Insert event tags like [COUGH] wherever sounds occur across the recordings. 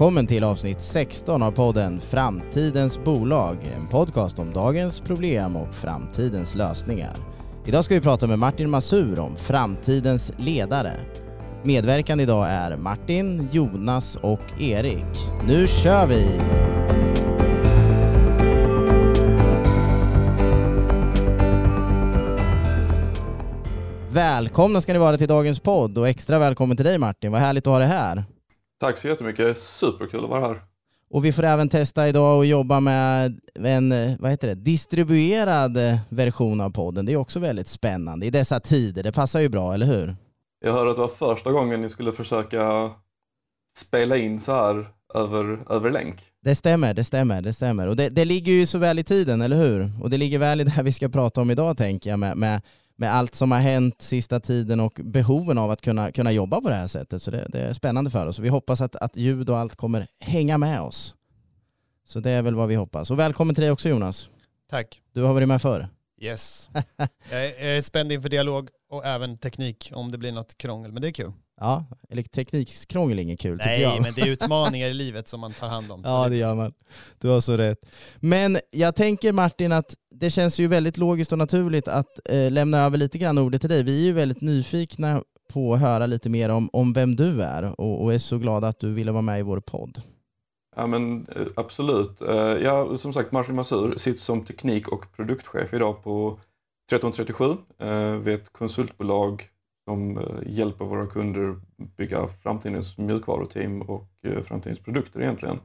Välkommen till avsnitt 16 av podden Framtidens bolag. En podcast om dagens problem och framtidens lösningar. Idag ska vi prata med Martin Masur om framtidens ledare. Medverkande idag är Martin, Jonas och Erik. Nu kör vi! Välkomna ska ni vara till dagens podd och extra välkommen till dig Martin. Vad härligt att ha dig här. Tack så jättemycket. Superkul att vara här. Och vi får även testa idag och jobba med en vad heter det, distribuerad version av podden. Det är också väldigt spännande i dessa tider. Det passar ju bra, eller hur? Jag hörde att det var första gången ni skulle försöka spela in så här över, över länk. Det stämmer, det stämmer, det stämmer. Och det, det ligger ju så väl i tiden, eller hur? Och det ligger väl i det här vi ska prata om idag, tänker jag, med, med med allt som har hänt sista tiden och behoven av att kunna, kunna jobba på det här sättet. Så det, det är spännande för oss. Vi hoppas att, att ljud och allt kommer hänga med oss. Så det är väl vad vi hoppas. Och välkommen till dig också Jonas. Tack. Du har varit med förr. Yes. [LAUGHS] jag är spänd inför dialog och även teknik om det blir något krångel, men det är kul. Ja, eller teknikkrångel är inget kul Nej, tycker jag. Nej, men det är utmaningar i livet som man tar hand om. ja, det gör man. Du har så rätt. Men jag tänker Martin att det känns ju väldigt logiskt och naturligt att eh, lämna över lite grann ordet till dig. Vi är ju väldigt nyfikna på att höra lite mer om, om vem du är och, och är så glada att du ville vara med i vår podd. Ja men eh, absolut. Eh, jag som sagt Martin Masur sitter som teknik och produktchef idag på 1337 eh, vid ett konsultbolag som eh, hjälper våra kunder bygga framtidens mjukvaruteam och eh, framtidens produkter egentligen.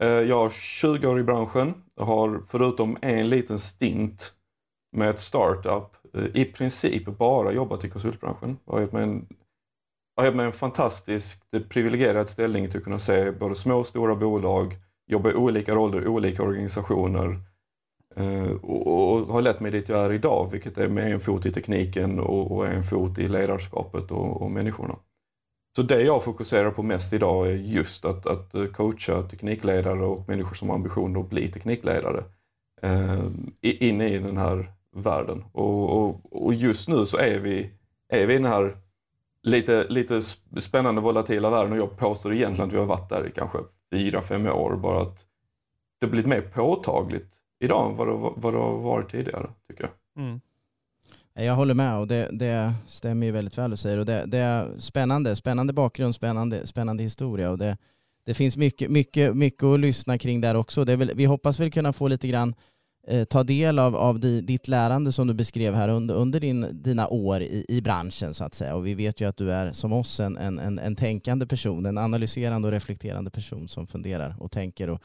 Eh, jag har 20 år i branschen och har förutom en liten stint med ett startup i princip bara jobbat i konsultbranschen. Jag har gett mig en, har gett mig en fantastisk privilegierad ställning till att kunna se både små och stora bolag, jobba i olika roller i olika organisationer Eh, och, har lett mig dit jag är idag, vilket är med en fot i tekniken och, en fot i ledarskapet och, och människorna. Så det jag fokuserar på mest idag är just att, att eh, coacha teknikledare och människor som har ambitioner att bli teknikledare eh, in i den här världen. Och, och, och, just nu så är vi, är vi i den här lite, lite spännande volatila världen och jag påstår egentligen att vi har varit där i kanske fyra, fem år. Bara att det har blivit mer påtagligt idag än vad det, vad det har varit tidigare, tycker jag. Mm. Jag håller med och det, det stämmer ju väldigt väl du säger. Och det, det, är spännande, spännande bakgrund, spännande, spännande historia. Och det, det finns mycket, mycket, mycket att lyssna kring där också. Det väl, vi hoppas väl kunna få lite grann eh, ta del av, av ditt lärande som du beskrev här under, under din, dina år i, i branschen så att säga. Och vi vet ju att du är som oss en, en, en, en tänkande person, en analyserande och reflekterande person som funderar och tänker och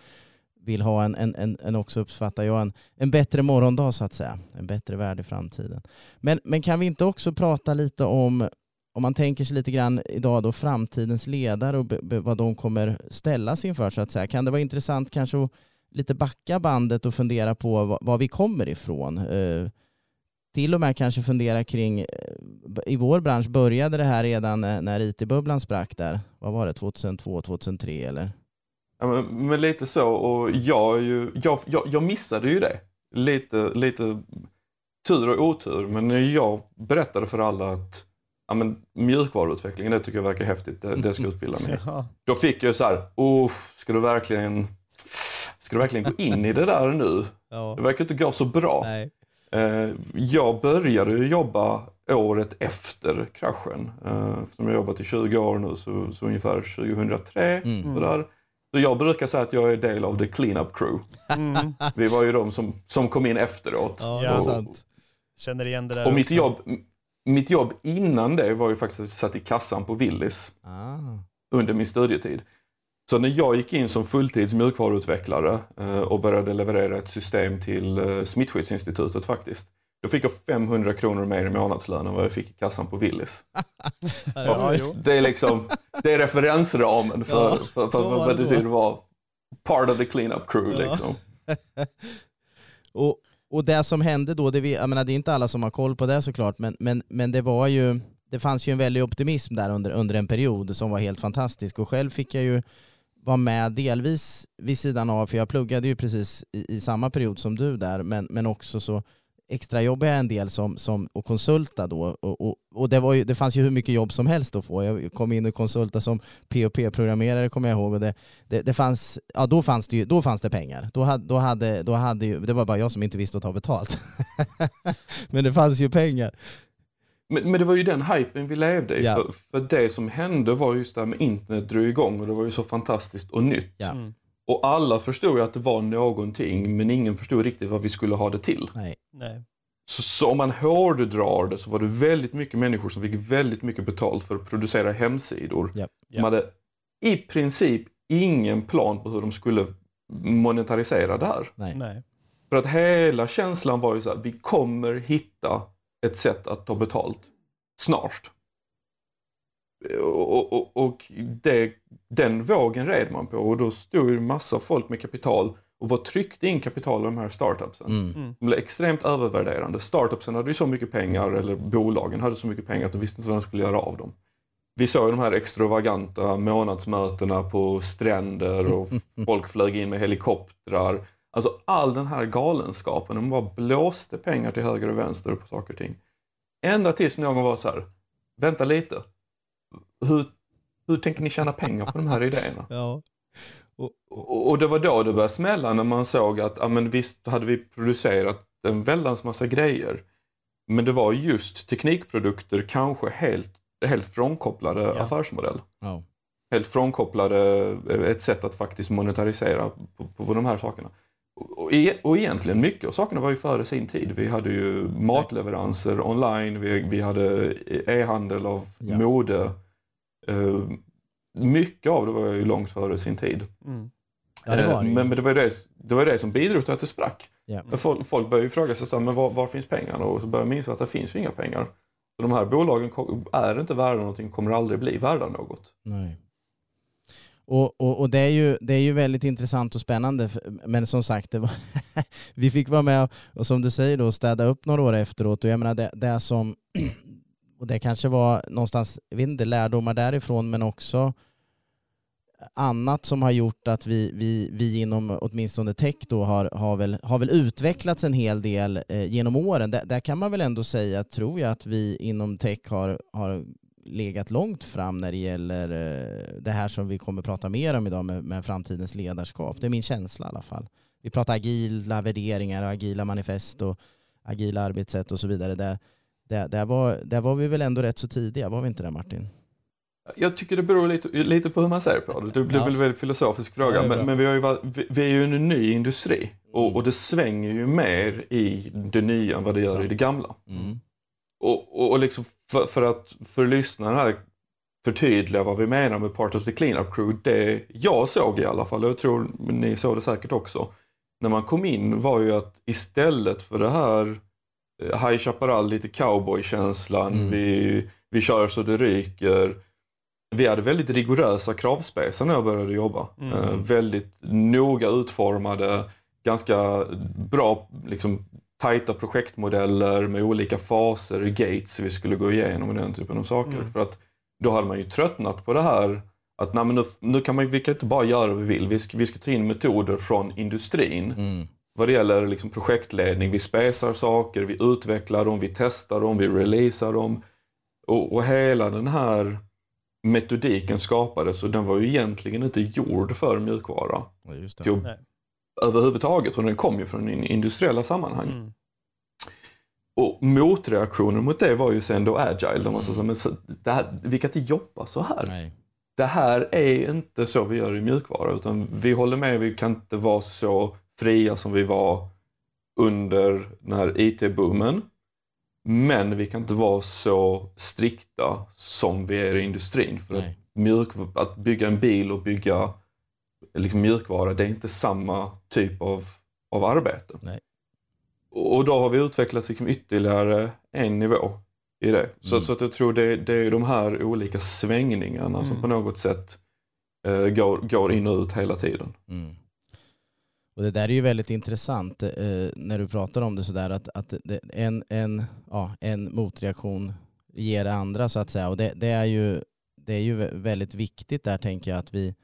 vill ha en, en, en, en också uppfattar jag en, en bättre morgondag så att säga. En bättre värld i framtiden. Men, men kan vi inte också prata lite om, om man tänker sig lite grann idag då framtidens ledare och be, be, vad de kommer ställas inför så att säga. Kan det vara intressant kanske att lite backa bandet och fundera på var, var vi kommer ifrån? Eh, till och med kanske fundera kring, eh, i vår bransch började det här redan när IT-bubblan sprack där, vad var det, 2002, 2003 eller? Ja, men, men, lite så och jag, ju, jag, jag, jag missade ju det. Lite, lite tur och otur men när jag berättade för alla att ja, men, mjukvaruutvecklingen, det tycker jag verkar häftigt, det, det ska jag utbilda mig [LAUGHS] ja. Då fick jag så här, ska du verkligen Ska du verkligen gå in i det där nu? Ja. Det verkar inte gå så bra. Nej. Eh, jag började jobba året efter kraschen. Eftersom jag jobbat i 20 år nu, så, så ungefär 2003. Mm. Där. Så jag brukar säga att jag är del av the cleanup crew. Mm. Vi var ju de som, som kom in efteråt. Ja, och, sant. Känner igen det där Och mitt jobb, mitt jobb innan det var ju faktiskt att jag satt i kassan på Willys ah. under min studietid. Så när jag gick in som fulltids mjukvaruutvecklare eh, och började leverera ett system till eh, Smittskyddsinstitutet faktiskt, då fick jag 500 kronor mer i månadslön än vad jag fick i kassan på Willys. [LAUGHS] ja, det, är liksom, det är referensramen för, ja, för, för, för vad det betyder vara part of the cleanup crew. Ja. Liksom. [LAUGHS] och, och det som hände då, det, vi, jag menar, det är inte alla som har koll på det såklart, men, men, men det var ju, det fanns ju en väldig optimism där under, under en period som var helt fantastisk. Och själv fick jag ju vara med delvis vid sidan av, för jag pluggade ju precis i, i samma period som du där, men, men också så extra jobb är en del som, som och konsulta då. Och, och, och det, var ju, det fanns ju hur mycket jobb som helst att få. Jag kom in och konsulta som POP-programmerare kommer jag ihåg. Och det, det, det, fanns, ja, då, fanns det ju, då fanns det pengar. Då hade, då hade, då hade ju, det var bara jag som inte visste att ta betalt. [LAUGHS] Men det fanns ju pengar. Men, men, det var ju den hypen vi levde i. Ja. För, för, det som hände var just det här med internet drog igång och det var ju så fantastiskt och nytt. Ja. Och alla förstod ju att det var någonting men ingen förstod riktigt vad vi skulle ha det till. Nej. Nej. Så, så om man hårdrar det så var det väldigt mycket människor som fick väldigt mycket betalt för att producera hemsidor. Yep. De hade i princip ingen plan på hur de skulle monetarisera det här. Nej. Nej. För att hela känslan var ju så här, vi kommer hitta ett sätt att ta betalt snart. Och, och, och det, den vågen red man på och då stod ju massa folk med kapital och bara tryckte in kapital i de här startupsen. Mm. mm. De blev extremt övervärderande. Startupsen hade ju så mycket pengar, eller bolagen hade så mycket pengar att de visste inte vad de skulle göra av dem. Vi såg de här extravaganta månadsmötena på stränder och [LAUGHS] folk flög in med helikoptrar. Alltså all den här galenskapen, de bara blåste pengar till höger och vänster på saker och ting. Ända tills någon var så här, vänta lite. Hur, hur tänker ni tjäna pengar på de här idéerna? [LAUGHS] Ja. Och, och, och, det var då det började smälla när man såg att, ja men visst hade vi producerat en väldans massa grejer. Men det var just teknikprodukter, kanske helt, helt frånkopplade ja. affärsmodell. Ja. Helt frånkopplade eh, ett sätt att faktiskt monetarisera på, på, på de här sakerna. Och, och egentligen mycket av sakerna var ju före sin tid. Vi hade ju matleveranser online, vi, vi hade e-handel av ja. mode. Uh, mycket av det var ju långt före sin tid. Mm. Ja, det var det. Men, men, det var det, det var det som bidrog till att det sprack. Ja. Folk, folk började ju fråga sig, men var, var, finns pengarna? Och så började man inse att det finns ju inga pengar. Så de här bolagen är inte värda någonting, kommer aldrig bli värda något. Nej. Och, och, och, det, är ju, det är ju väldigt intressant och spännande. Men som sagt, var, [LAUGHS] vi fick vara med och, och, som du säger då, städa upp några år efteråt. Och jag menar det, det som, och det kanske var någonstans, jag vet inte, lärdomar därifrån, men också annat som har gjort att vi, vi, vi inom åtminstone tech då har, har, väl, har väl utvecklats en hel del eh, genom åren. Där, där, kan man väl ändå säga, tror jag, att vi inom tech har, har legat långt fram när det gäller eh, det här som vi kommer prata mer om idag med, med framtidens ledarskap. Det är min känsla i alla fall. Vi pratar agila värderingar och agila manifest och agila arbetssätt och så vidare. Där, där, där, var, där var vi väl ändå rätt så tidiga, var vi inte det Martin? Jag tycker det beror lite, lite på hur man ser på det. Det blir ja. väl en väldigt filosofisk fråga. men, men vi, har ju varit, vi, vi, är ju en ny industri och, mm. och, det svänger ju mer i det nya än vad det gör Sant. i det gamla. Mm. Och, och, och liksom för, för, att för lyssnarna här förtydliga vad vi menar med Part of the Cleanup Crew. Det jag såg i alla fall, och jag tror ni såg det säkert också, när man kom in var ju att istället för det här High Chaparral, lite cowboykänslan, mm. vi, vi kör så det ryker. Vi hade väldigt rigorösa kravspecer när jag började jobba. Mm. Eh, väldigt noga utformade, ganska bra liksom, tajta projektmodeller med olika faser, gates vi skulle gå igenom och den typen av saker. Mm. För att då hade man ju tröttnat på det här att nej, men nu, nu kan man, vi kan inte bara göra vad vi vill. Vi ska, vi ska ta in metoder från industrin. Mm. Vad det gäller liksom projektledning, vi spesar saker, vi utvecklar dem, vi testar dem, vi releasar dem. Och, och hela den här metodiken skapades och den var ju egentligen inte gjord för mjukvara. Ja, just det. Till, överhuvudtaget. Och den kom ju från industriella sammanhang. Mm. Och motreaktionen mot det var ju sen då agile. Där man sa men så, det här, vi kan inte jobba så här. Nej. Det här är inte så vi gör i mjukvara. Utan vi håller med, vi kan inte vara så fria som vi var under den här IT-boomen. Men vi kan inte vara så strikta som vi är i industrin. För att, mjuk, att bygga en bil och bygga liksom mjukvara, det är inte samma typ av, av arbete. Nej. Och då har vi utvecklats liksom ytterligare en nivå i det. Så, mm. så att jag tror det, det är de här olika svängningarna mm. som på något sätt eh, går, går in och ut hela tiden. Mm. Och det där är ju väldigt intressant eh, när du pratar om det sådär att, att det, en, en, ja, en motreaktion ger det andra så att säga. Och det, det, är ju, det är ju väldigt viktigt där tänker jag att vi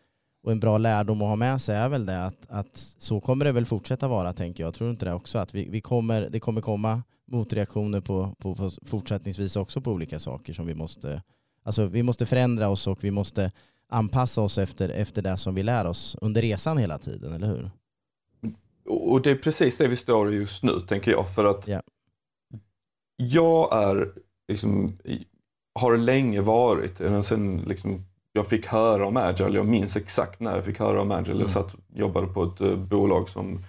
och en bra lärdom att ha med sig är väl det att, att så kommer det väl fortsätta vara tänker jag. Tror du inte det också? Att vi, vi kommer, det kommer komma motreaktioner på, på fortsättningsvis också på olika saker som vi måste, alltså vi måste förändra oss och vi måste anpassa oss efter, efter det som vi lär oss under resan hela tiden, eller hur? Och det är precis det vi står i just nu, tänker jag. För att yeah. jag är, liksom, har länge varit, sen liksom, jag fick höra om Agile, jag minns exakt när jag fick höra om Agile. Mm. Jag satt, jobbade på ett uh, bolag som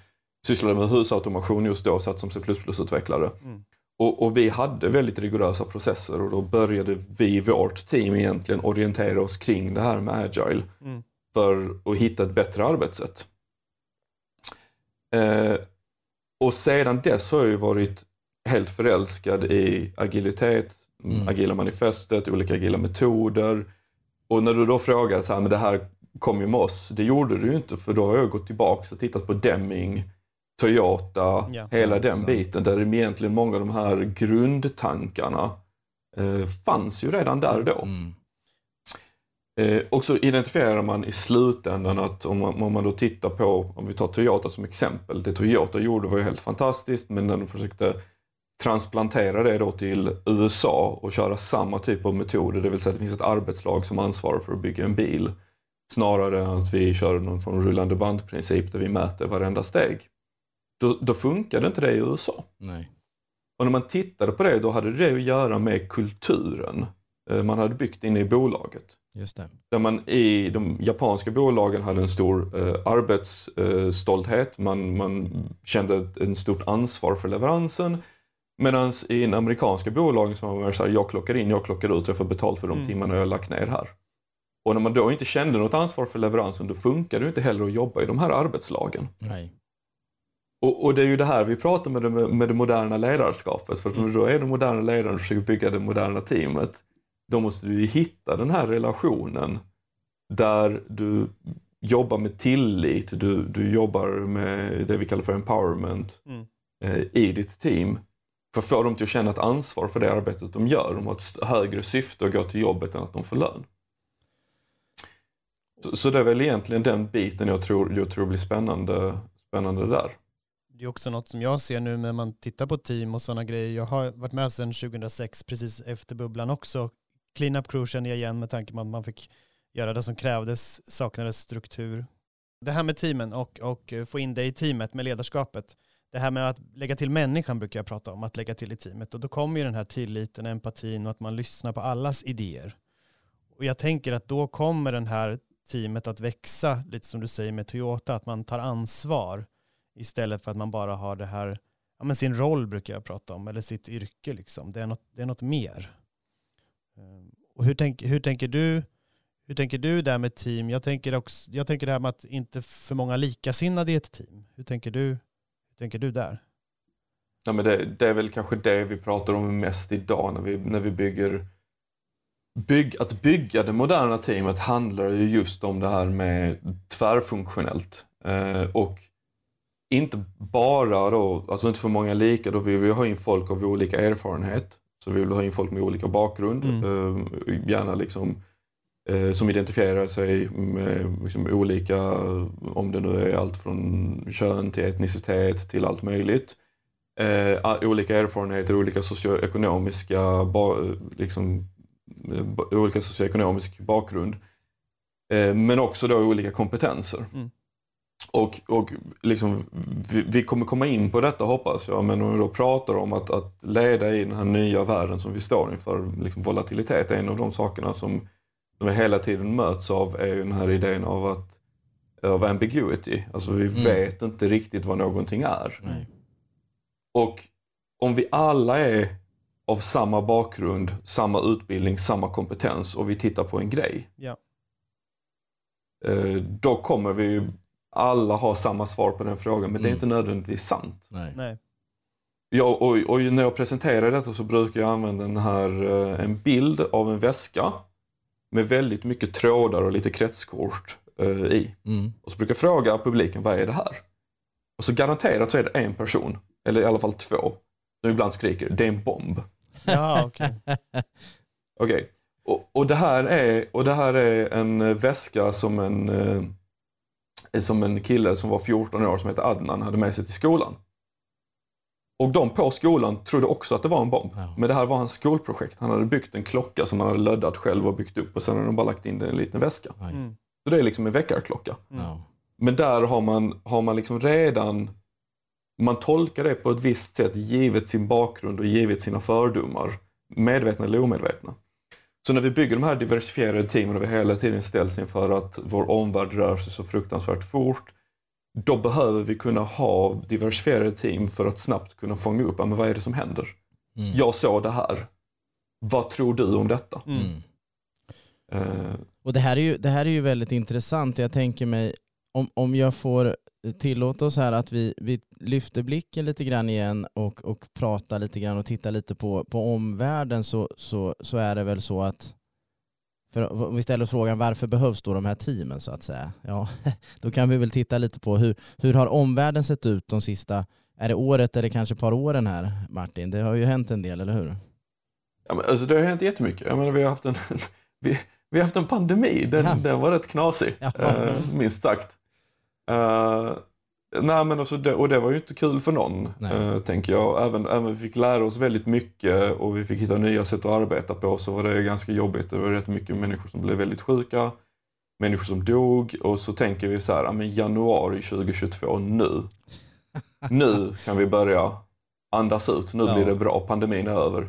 sysslade med husautomation just då, satt som C++-utvecklare. Mm. Och, och, vi hade väldigt rigorösa processer och då började vi, vårt team egentligen orientera oss kring det här med Agile mm. för att hitta ett bättre arbetssätt. Eh, och sedan dess har jag ju varit helt förälskad i agilitet, mm. agila manifestet, olika agila metoder. Och när du då frågar så här, men det här kom ju med oss, det gjorde du ju inte för då har jag gått tillbaka och tittat på Deming, Toyota, ja, hela sant, den sant. biten där egentligen många av de här grundtankarna eh, fanns ju redan där då. Mm. Eh, och så identifierar man i slutändan att om man, om man då tittar på, om vi tar Toyota som exempel, det Toyota gjorde var ju helt fantastiskt men när de försökte transplantera det då till USA och köra samma typ av metoder, det vill säga att det finns ett arbetslag som ansvarar för att bygga en bil. Snarare än att vi kör någon form av rullande bandprincip där vi mäter varenda steg. Då, då funkade inte det i USA. Nej. Och när man tittade på det, då hade det att göra med kulturen eh, man hade byggt inne i bolaget. Just det. Där man i de japanska bolagen hade en stor eh, arbetsstolthet, man, man kände en stort ansvar för leveransen. Medan i en amerikanska bolag som var mer såhär, jag klockar in, jag klockar ut, jag får betalt för de mm. timmarna jag har lagt ner här. Och när man då inte kände något ansvar för leveransen, då funkar det inte heller att jobba i de här arbetslagen. Nej. Och, och, det är ju det här vi pratar med det, med det moderna ledarskapet. För att du då är den moderna ledaren och försöker bygga det moderna teamet, då måste du hitta den här relationen där du jobbar med tillit, du, du jobbar med det vi kallar för empowerment mm. eh, i ditt team. För att få dem till att känna ett ansvar för det arbetet de gör. De har ett högre syfte att gå till jobbet än att de får lön. Så, så det är väl egentligen den biten jag tror, jag tror blir spännande, spännande där det är också något som jag ser nu när man tittar på team och sådana grejer. Jag har varit med sedan 2006, precis efter bubblan också. Clean Up Crew känner jag igen med tanke på att man fick göra det som krävdes, saknades struktur. Det här med teamen och, och eh, få in det i teamet med ledarskapet. Det här med att lägga till människan brukar jag prata om, att lägga till i teamet. Och då kommer ju den här tilliten, empatin och att man lyssnar på allas idéer. Och jag tänker att då kommer den här teamet att växa, lite som du säger med Toyota, att man tar ansvar Istället för att man bara har det här, ja men sin roll brukar jag prata om, eller sitt yrke liksom. Det är något, det är något mer. Ehm, och hur, tänk, hur, tänker du, hur tänker du där med team? Jag tänker, också, jag tänker det här med att inte för många likasinnade i ett team. Hur tänker du, hur tänker du där? Ja, men det, det, är väl kanske det vi pratar om mest idag när vi, när vi bygger Bygg, att bygga det moderna teamet handlar ju just om det här med tvärfunktionellt. Eh, och inte bara då, alltså inte för många lika, då vill vi ha in folk av olika erfarenhet. Så vi vill ha in folk med olika bakgrund, mm. eh, gärna liksom eh, som identifierar sig med liksom, olika, om det nu är allt från kön till etnicitet till allt möjligt. Eh, olika erfarenheter, olika socioekonomiska, ba, liksom, olika socioekonomisk bakgrund. Eh, men också då olika kompetenser. Mm. Och, och liksom, vi, vi, kommer komma in på detta hoppas jag, men om vi då pratar om att, att leda i den här nya världen som vi står inför, liksom volatilitet, en av de sakerna som, som vi hela tiden möts av är ju den här idén av att av ambiguity. Alltså vi mm. vet inte riktigt vad någonting är. Nej. Och om vi alla är av samma bakgrund, samma utbildning, samma kompetens och vi tittar på en grej. Ja. Eh, då kommer vi alla har samma svar på den frågan, men mm. det är mm. inte nödvändigtvis sant. Nej. Nej. Ja, och, och, när jag presenterar detta så brukar jag använda den här, eh, en bild av en väska med väldigt mycket trådar och lite kretskort uh, i. Mm. Och så brukar jag fråga publiken, vad är det här? Och så garanterat så är det en person, eller i alla fall två, som ibland skriker, det är en bomb. Ja, okej. [LAUGHS] Okay. okay. Och, och, det här är, och det här är en väska som en som en kille som var 14 år som hette Adnan hade med sig till skolan. Och de på skolan trodde också att det var en bomb. Ja. Men det här var hans skolprojekt. Han hade byggt en klocka som han hade löddat själv och byggt upp och sen hade de bara lagt in den i en liten väska. Mm. Så det är liksom en väckarklocka. Ja. Men där har man, har man liksom redan, man tolkar det på ett visst sätt givet sin bakgrund och givet sina fördomar. Medvetna eller omedvetna. Så när vi bygger de här diversifierade teamen och vi hela tiden ställs inför att vår omvärld rör sig så fruktansvärt fort. Då behöver vi kunna ha diversifierade team för att snabbt kunna fånga upp, men vad är det som händer? Mm. Jag såg det här. Vad tror du om detta? Mm. Eh, Och det här, är ju, det här är ju väldigt intressant. Jag tänker mig, om, om jag får tillåta oss här att vi, vi lyfter blicken lite grann igen och, och pratar lite grann och tittar lite på, på omvärlden så, så, så är det väl så att för om vi ställer oss frågan varför behövs då de här teamen så att säga? Ja, [LAUGHS] då kan vi väl titta lite på hur, hur har omvärlden sett ut de sista, är det året eller kanske ett par åren här Martin? Det har ju hänt en del, eller hur? Ja, men alltså det har hänt jättemycket. Jag menar, vi, har haft en, [LAUGHS] vi, vi har haft en pandemi, den, Ja. den var rätt knasig, Ja. eh, minst sagt. Eh, nej, men alltså det, och det var ju inte kul för någon, eh, tänker jag. Även, även vi fick lära oss väldigt mycket och vi fick hitta nya sätt att arbeta på så var det ganska jobbigt. Det var rätt mycket människor som blev väldigt sjuka, människor som dog och så tänker vi så här, men januari 2022, nu. [LAUGHS] Nu kan vi börja andas ut, nu Ja. blir det bra, pandemin är över.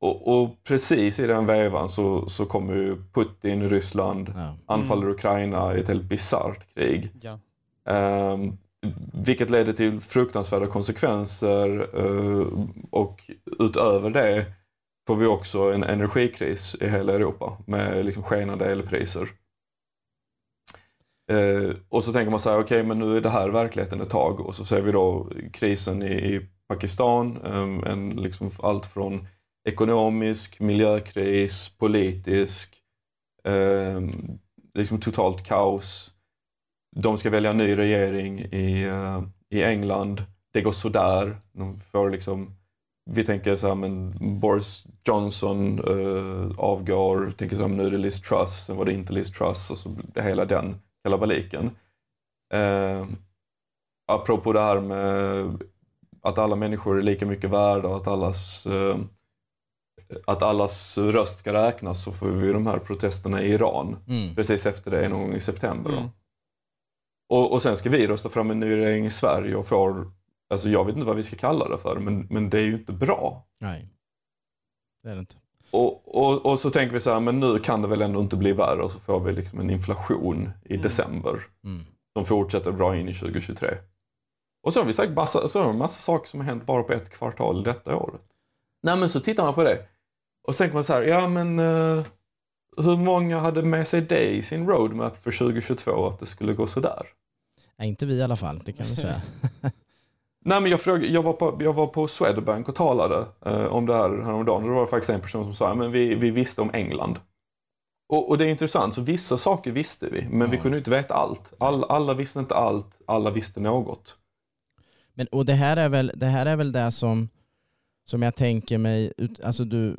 Och, och precis i den vevan så, så kommer ju Putin, Ryssland, Ja. anfaller Ukraina i ett helt bisarrt krig. Ja. Ehm, vilket leder till fruktansvärda konsekvenser eh, och utöver det får vi också en energikris i hela Europa med liksom skenande elpriser. Eh, och så tänker man så här, okej men nu är det här verkligheten ett tag och så ser vi då krisen i, i Pakistan, ehm, en, liksom allt från ekonomisk, miljökris, politisk, ehm, liksom totalt kaos. De ska välja en ny regering i, eh, i England. Det går sådär. De får liksom, vi tänker så här, men Boris Johnson eh, avgår. Tänker så här, nu är det Liz Truss, sen var det inte Liz Truss och så hela den kalabaliken. Eh, apropå det här med att alla människor är lika mycket värda och att allas, eh, att allas röst ska räknas så får vi de här protesterna i Iran Mm. precis efter det någon gång i september. Mm. Och, och sen ska vi rösta fram en ny regering i Sverige och får, alltså jag vet inte vad vi ska kalla det för, men, men det är ju inte bra. Nej, det är det inte. Och, och, och så tänker vi så här, men nu kan det väl ändå inte bli värre och så får vi liksom en inflation i Mm. december Mm. som fortsätter bra in i 2023. Och så har vi sagt massa, så har massa saker som har hänt bara på ett kvartal detta året. Nej men så tittar man på det och så tänker man så här, ja men eh, hur många hade med sig det i sin roadmap för 2022 att det skulle gå sådär? Nej, inte vi i alla fall, det kan vi säga. [LAUGHS] Nej, men jag, frågade, jag, var på, jag var på Swedbank och talade eh, om det här häromdagen. Och det var faktiskt en person som sa att vi, vi visste om England. Och, och det är intressant, så vissa saker visste vi, men vi Ja. kunde inte veta allt. All, alla visste inte allt, alla visste något. Men, och det här är väl det, här är väl det som, som jag tänker mig, alltså du,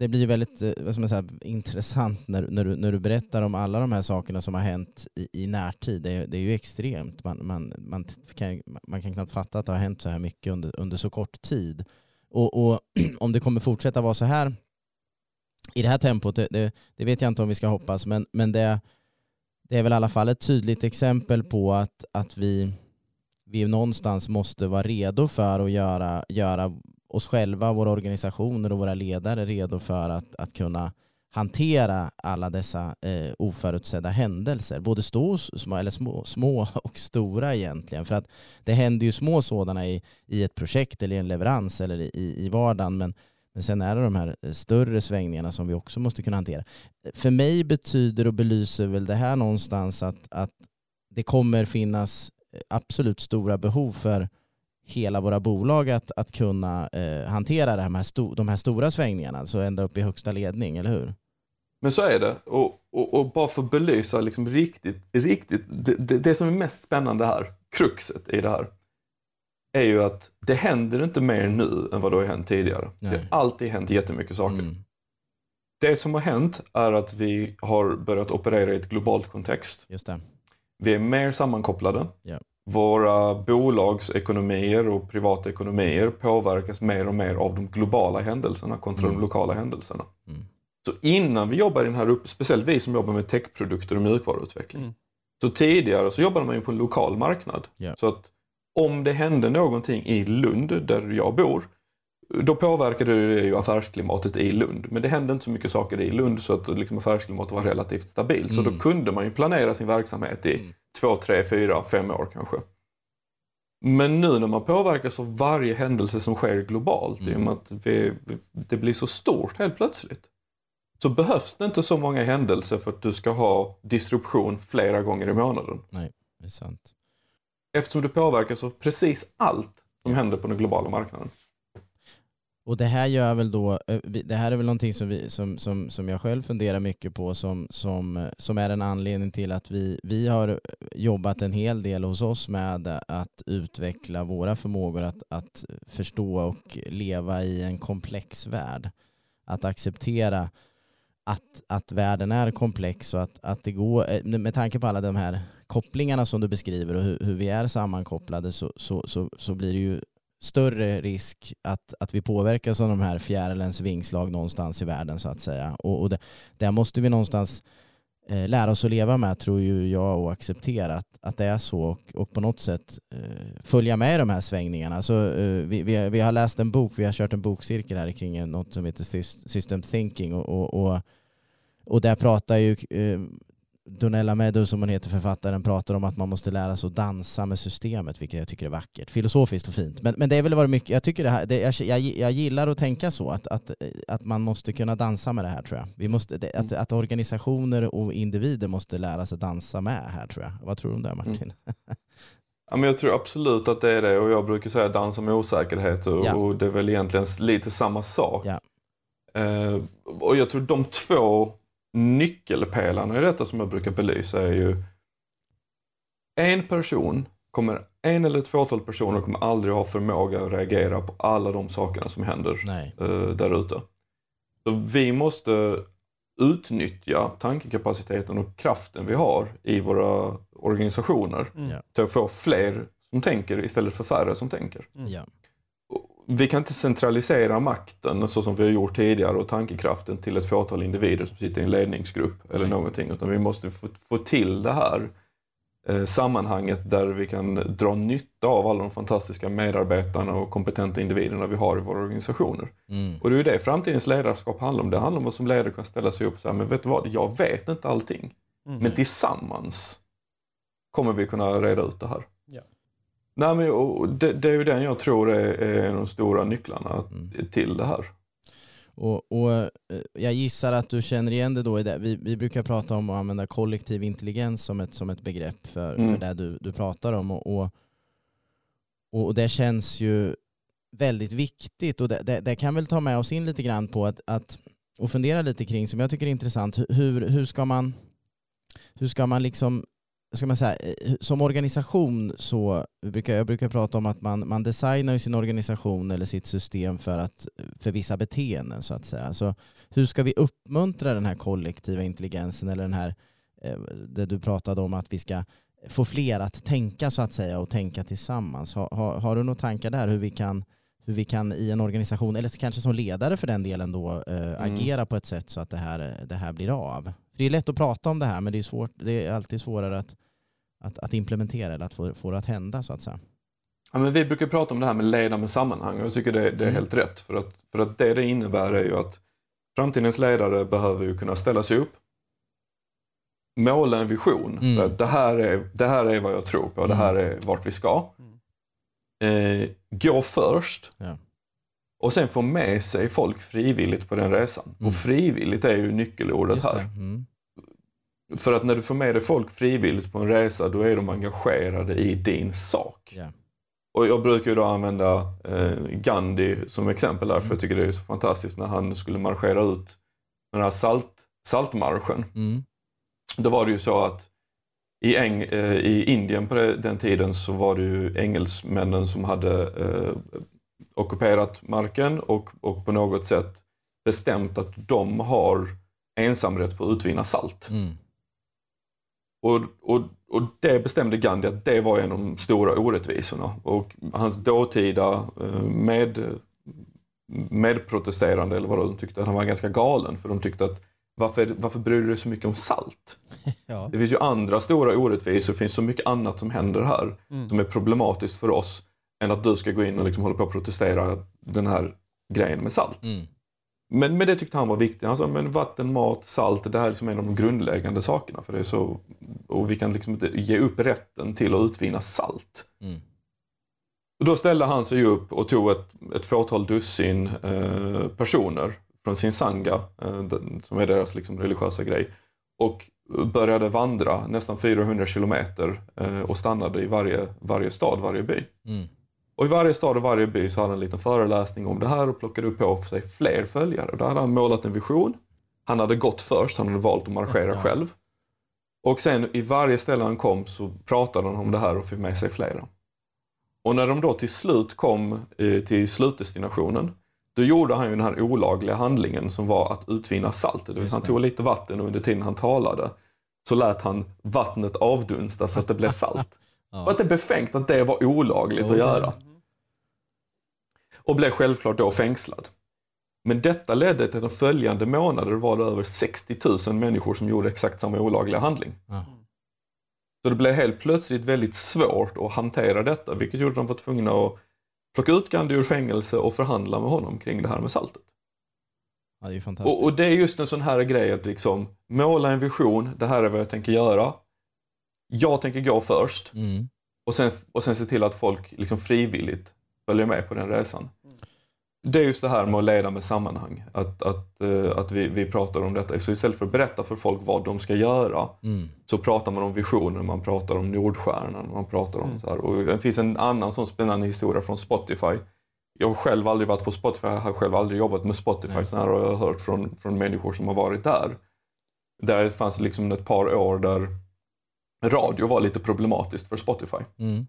det blir väldigt eh, vad ska man säga, intressant när, när, du, när du berättar om alla de här sakerna som har hänt i, i närtid. Det, är- det är ju extremt. Man, man, man, kan, man kan knappt fatta att det har hänt så här mycket under, under så kort tid. Och, och [CLEARS THROAT] om det kommer fortsätta vara så här i det här tempot, det, det, det vet jag inte om vi ska hoppas, men, men det, det är väl i alla fall ett tydligt exempel på att, att vi, vi någonstans måste vara redo för att göra, göra oss själva, våra organisationer och våra ledare redo för att, att kunna hantera alla dessa eh, oförutsedda händelser. Både stå, små, eller små, små [LAUGHS] och stora egentligen. För att det händer ju små sådana i, i ett projekt eller i en leverans eller i, i vardagen. Men, men sen är det de här eh, större svängningarna som vi också måste kunna hantera. För mig betyder och belyser väl det här någonstans att, att det kommer finnas eh, absolut stora behov för hela våra bolag att, att kunna eh, hantera det här med sto, de här stora svängningarna, alltså ända upp i högsta ledning, eller hur? Men så är det. Och, och, och bara för att belysa liksom riktigt, riktigt det, det, det som är mest spännande här, kruxet i det här, är ju att det händer inte mer nu än vad det har hänt tidigare. Det Nej. har alltid hänt jättemycket saker. Mm. Det som har hänt är att vi har börjat operera i ett globalt kontext. Just det. vi är mer sammankopplade. Ja. Våra bolagsekonomier och privata ekonomier påverkas mer och mer av de globala händelserna kontra Mm. de lokala händelserna. Mm. Så innan vi jobbar i den här upp, speciellt vi som jobbar med techprodukter och mjukvaruutveckling. Mm. Så tidigare så jobbade man ju på en lokal marknad. Ja. Så att om det hände någonting i Lund, där jag bor, då påverkade det ju affärsklimatet i Lund. Men det hände inte så mycket saker i Lund så att liksom affärsklimatet var relativt stabilt. Så Mm. då kunde man ju planera sin verksamhet i Mm. Två, tre, fyra, fem år kanske. Men nu när man påverkas av varje händelse som sker globalt, i och Mm. med att vi, det blir så stort helt plötsligt, så behövs det inte så många händelser för att du ska ha disruption flera gånger i månaden. Det är sant. Eftersom du påverkas av precis allt som händer på den globala marknaden. Och det här gör väl då, eh, det här är väl någonting som, vi, som, som, som jag själv funderar mycket på som, som, eh, som är en anledning till att vi, vi har eh, jobbat en hel del hos oss med att utveckla våra förmågor att, att förstå och leva i en komplex värld. Att acceptera att, att världen är komplex och att, att det går, med tanke på alla de här kopplingarna som du beskriver och hur, hur vi är sammankopplade så, så, så, så blir det ju större risk att, att vi påverkas av de här fjärilens vingslag någonstans i världen så att säga. Och, och det, där måste vi någonstans eh, lära oss att leva med tror ju jag och acceptera att, att det är så och, och på något sätt eh, följa med i de här svängningarna. Så, eh, vi, vi, vi har läst en bok, vi har kört en bokcirkel här kring något som heter System Thinking och, och, och, och där pratar ju eh, Donella Meadow som hon heter, författaren, pratar om att man måste lära sig att dansa med systemet, vilket jag tycker är vackert. Filosofiskt och fint. Men, men det är väl vad mycket, jag tycker det här, det, jag, jag, jag gillar att tänka så, att, att, att man måste kunna dansa med det här tror jag. Vi måste, det, att, att organisationer och individer måste lära sig dansa med här tror jag. Vad tror du om det Martin? Ja, men jag tror absolut att det är det och jag brukar säga dansa med osäkerhet och, Ja. och det är väl egentligen lite samma sak. Ja. Eh, och jag tror de två nyckelpelarna i detta som jag brukar belysa är ju en person kommer, en eller ett fåtal personer kommer aldrig ha förmåga att reagera på alla de sakerna som händer eh, där ute. Så vi måste utnyttja tankekapaciteten och kraften vi har i våra organisationer Mm. Till att få fler som tänker istället för färre som tänker. Mm. Vi kan inte centralisera makten så som vi har gjort tidigare och tankekraften till ett fåtal individer som sitter i en ledningsgrupp eller någonting. Utan vi måste få, få till det här eh, sammanhanget där vi kan dra nytta av alla de fantastiska medarbetarna och kompetenta individerna vi har i våra organisationer. Mm. Och det är ju det framtidens ledarskap handlar om. Det handlar om att som ledare kan ställa sig upp och säga, men vet du vad, jag vet inte allting. Mm. Men tillsammans kommer vi kunna reda ut det här. Nej, men, och det, det är ju den jag tror är, är de stora nycklarna Mm. till det här. Och, och eh, jag gissar att du känner igen det då i det. Vi, vi brukar prata om att använda kollektiv intelligens som ett, som ett begrepp för, Mm. för det du, du pratar om. Och, och, och det känns ju väldigt viktigt och det, det, det kan väl ta med oss in lite grann på att, att och fundera lite kring som jag tycker är intressant. Hur, hur ska man hur ska man liksom ska man säga, eh, som organisation så brukar jag brukar prata om att man, man designar sin organisation eller sitt system för, att, för vissa beteenden så att säga. Så hur ska vi uppmuntra den här kollektiva intelligensen eller den här, eh, det du pratade om att vi ska få fler att tänka så att säga och tänka tillsammans. Har, har, har du några tankar där hur vi kan hur vi kan i en organisation, eller kanske som ledare för den delen då, eh, agera på ett sätt så att det här, det här blir av. För det är lätt att prata om det här men det är, svårt, det är alltid svårare att, att, att implementera eller att få, få det att hända så att säga. Ja, men vi brukar prata om det här med leda med sammanhang och jag tycker det, det är Mm. helt rätt. För att, för att det det innebär är ju att framtidens ledare behöver ju kunna ställa sig upp, måla en vision. Mm. För att det, här är, det här är vad jag tror på, det här är vart vi ska. Eh, gå först Ja. och sen få med sig folk frivilligt på den resan. Mm. Och frivilligt är ju nyckelordet här. Mm. För att när du får med dig folk frivilligt på en resa, då är de engagerade i din sak. Ja. Och jag brukar ju då använda eh, Gandhi som exempel där, för Mm. jag tycker det är så fantastiskt när han skulle marschera ut den här salt, saltmarschen. Mm. Då var det ju så att i, Eng, eh, i Indien på den tiden så var det ju engelsmännen som hade eh, ockuperat marken och, och på något sätt bestämt att de har ensamrätt på att utvinna salt. Mm. Och, och, och det bestämde Gandhi att det var en av de stora orättvisorna. Och hans dåtida eh, med, medprotesterande, eller vad de tyckte att han var ganska galen. För de tyckte att varför, varför bryr du dig så mycket om salt? [LAUGHS] Ja. Det finns ju andra stora orättvisor, det finns så mycket annat som händer här Mm. som är problematiskt för oss än att du ska gå in och liksom hålla på och protestera den här grejen med salt. Mm. Men, men det tyckte han var viktigt. Han sa men vatten, mat, salt, det här är liksom en av de grundläggande sakerna. För det är så, och vi kan liksom inte ge upp rätten till att utvinna salt. Mm. Och då ställde han sig upp och tog ett, ett fåtal dussin eh, personer från sin sanga, eh, den, som är deras liksom, religiösa grej, och började vandra nästan 400 kilometer eh, och stannade i varje, varje stad, varje by. Mm. Och i varje stad och varje by så hade han en liten föreläsning om det här och plockade upp på sig fler följare. Då hade han målat en vision. Han hade gått först, han hade valt att marschera Ja. själv. Och sen i varje ställe han kom så pratade han om det här och fick med sig flera. Och när de då till slut kom eh, till slutdestinationen, då gjorde han ju den här olagliga handlingen som var att utvinna salt. Det vill han tog lite vatten och under tiden han talade så lät han vattnet avdunsta så att det blev salt. [LAUGHS] Ja. Det är befängt att det var olagligt Jo, att göra. Och blev självklart då fängslad. Men detta ledde till att de följande månader var det över 60 000 människor som gjorde exakt samma olagliga handling. Ja. Så det blev helt plötsligt väldigt svårt att hantera detta, vilket gjorde att de var tvungna att plocka ut Gandhi ur fängelse och förhandla med honom kring det här med saltet. Ja, det är fantastiskt. Och, och det är just en sån här grej att liksom måla en vision, det här är vad jag tänker göra. Jag tänker gå först. Mm. Och sen, och sen se till att folk liksom frivilligt följer med på den resan. Det är just det här med att leda med sammanhang. Att, att, eh, att vi, vi pratar om detta. Så istället för att berätta för folk vad de ska göra Mm. så pratar man om visioner, man pratar om Nordstjärnan, man pratar om Mm. så här. Och det finns en annan sån spännande historia från Spotify. Jag har själv aldrig varit på Spotify, jag har själv aldrig jobbat med Spotify. Nej. Så här har jag hört från, från människor som har varit där. Där det fanns liksom ett par år där radio var lite problematiskt för Spotify. Mm.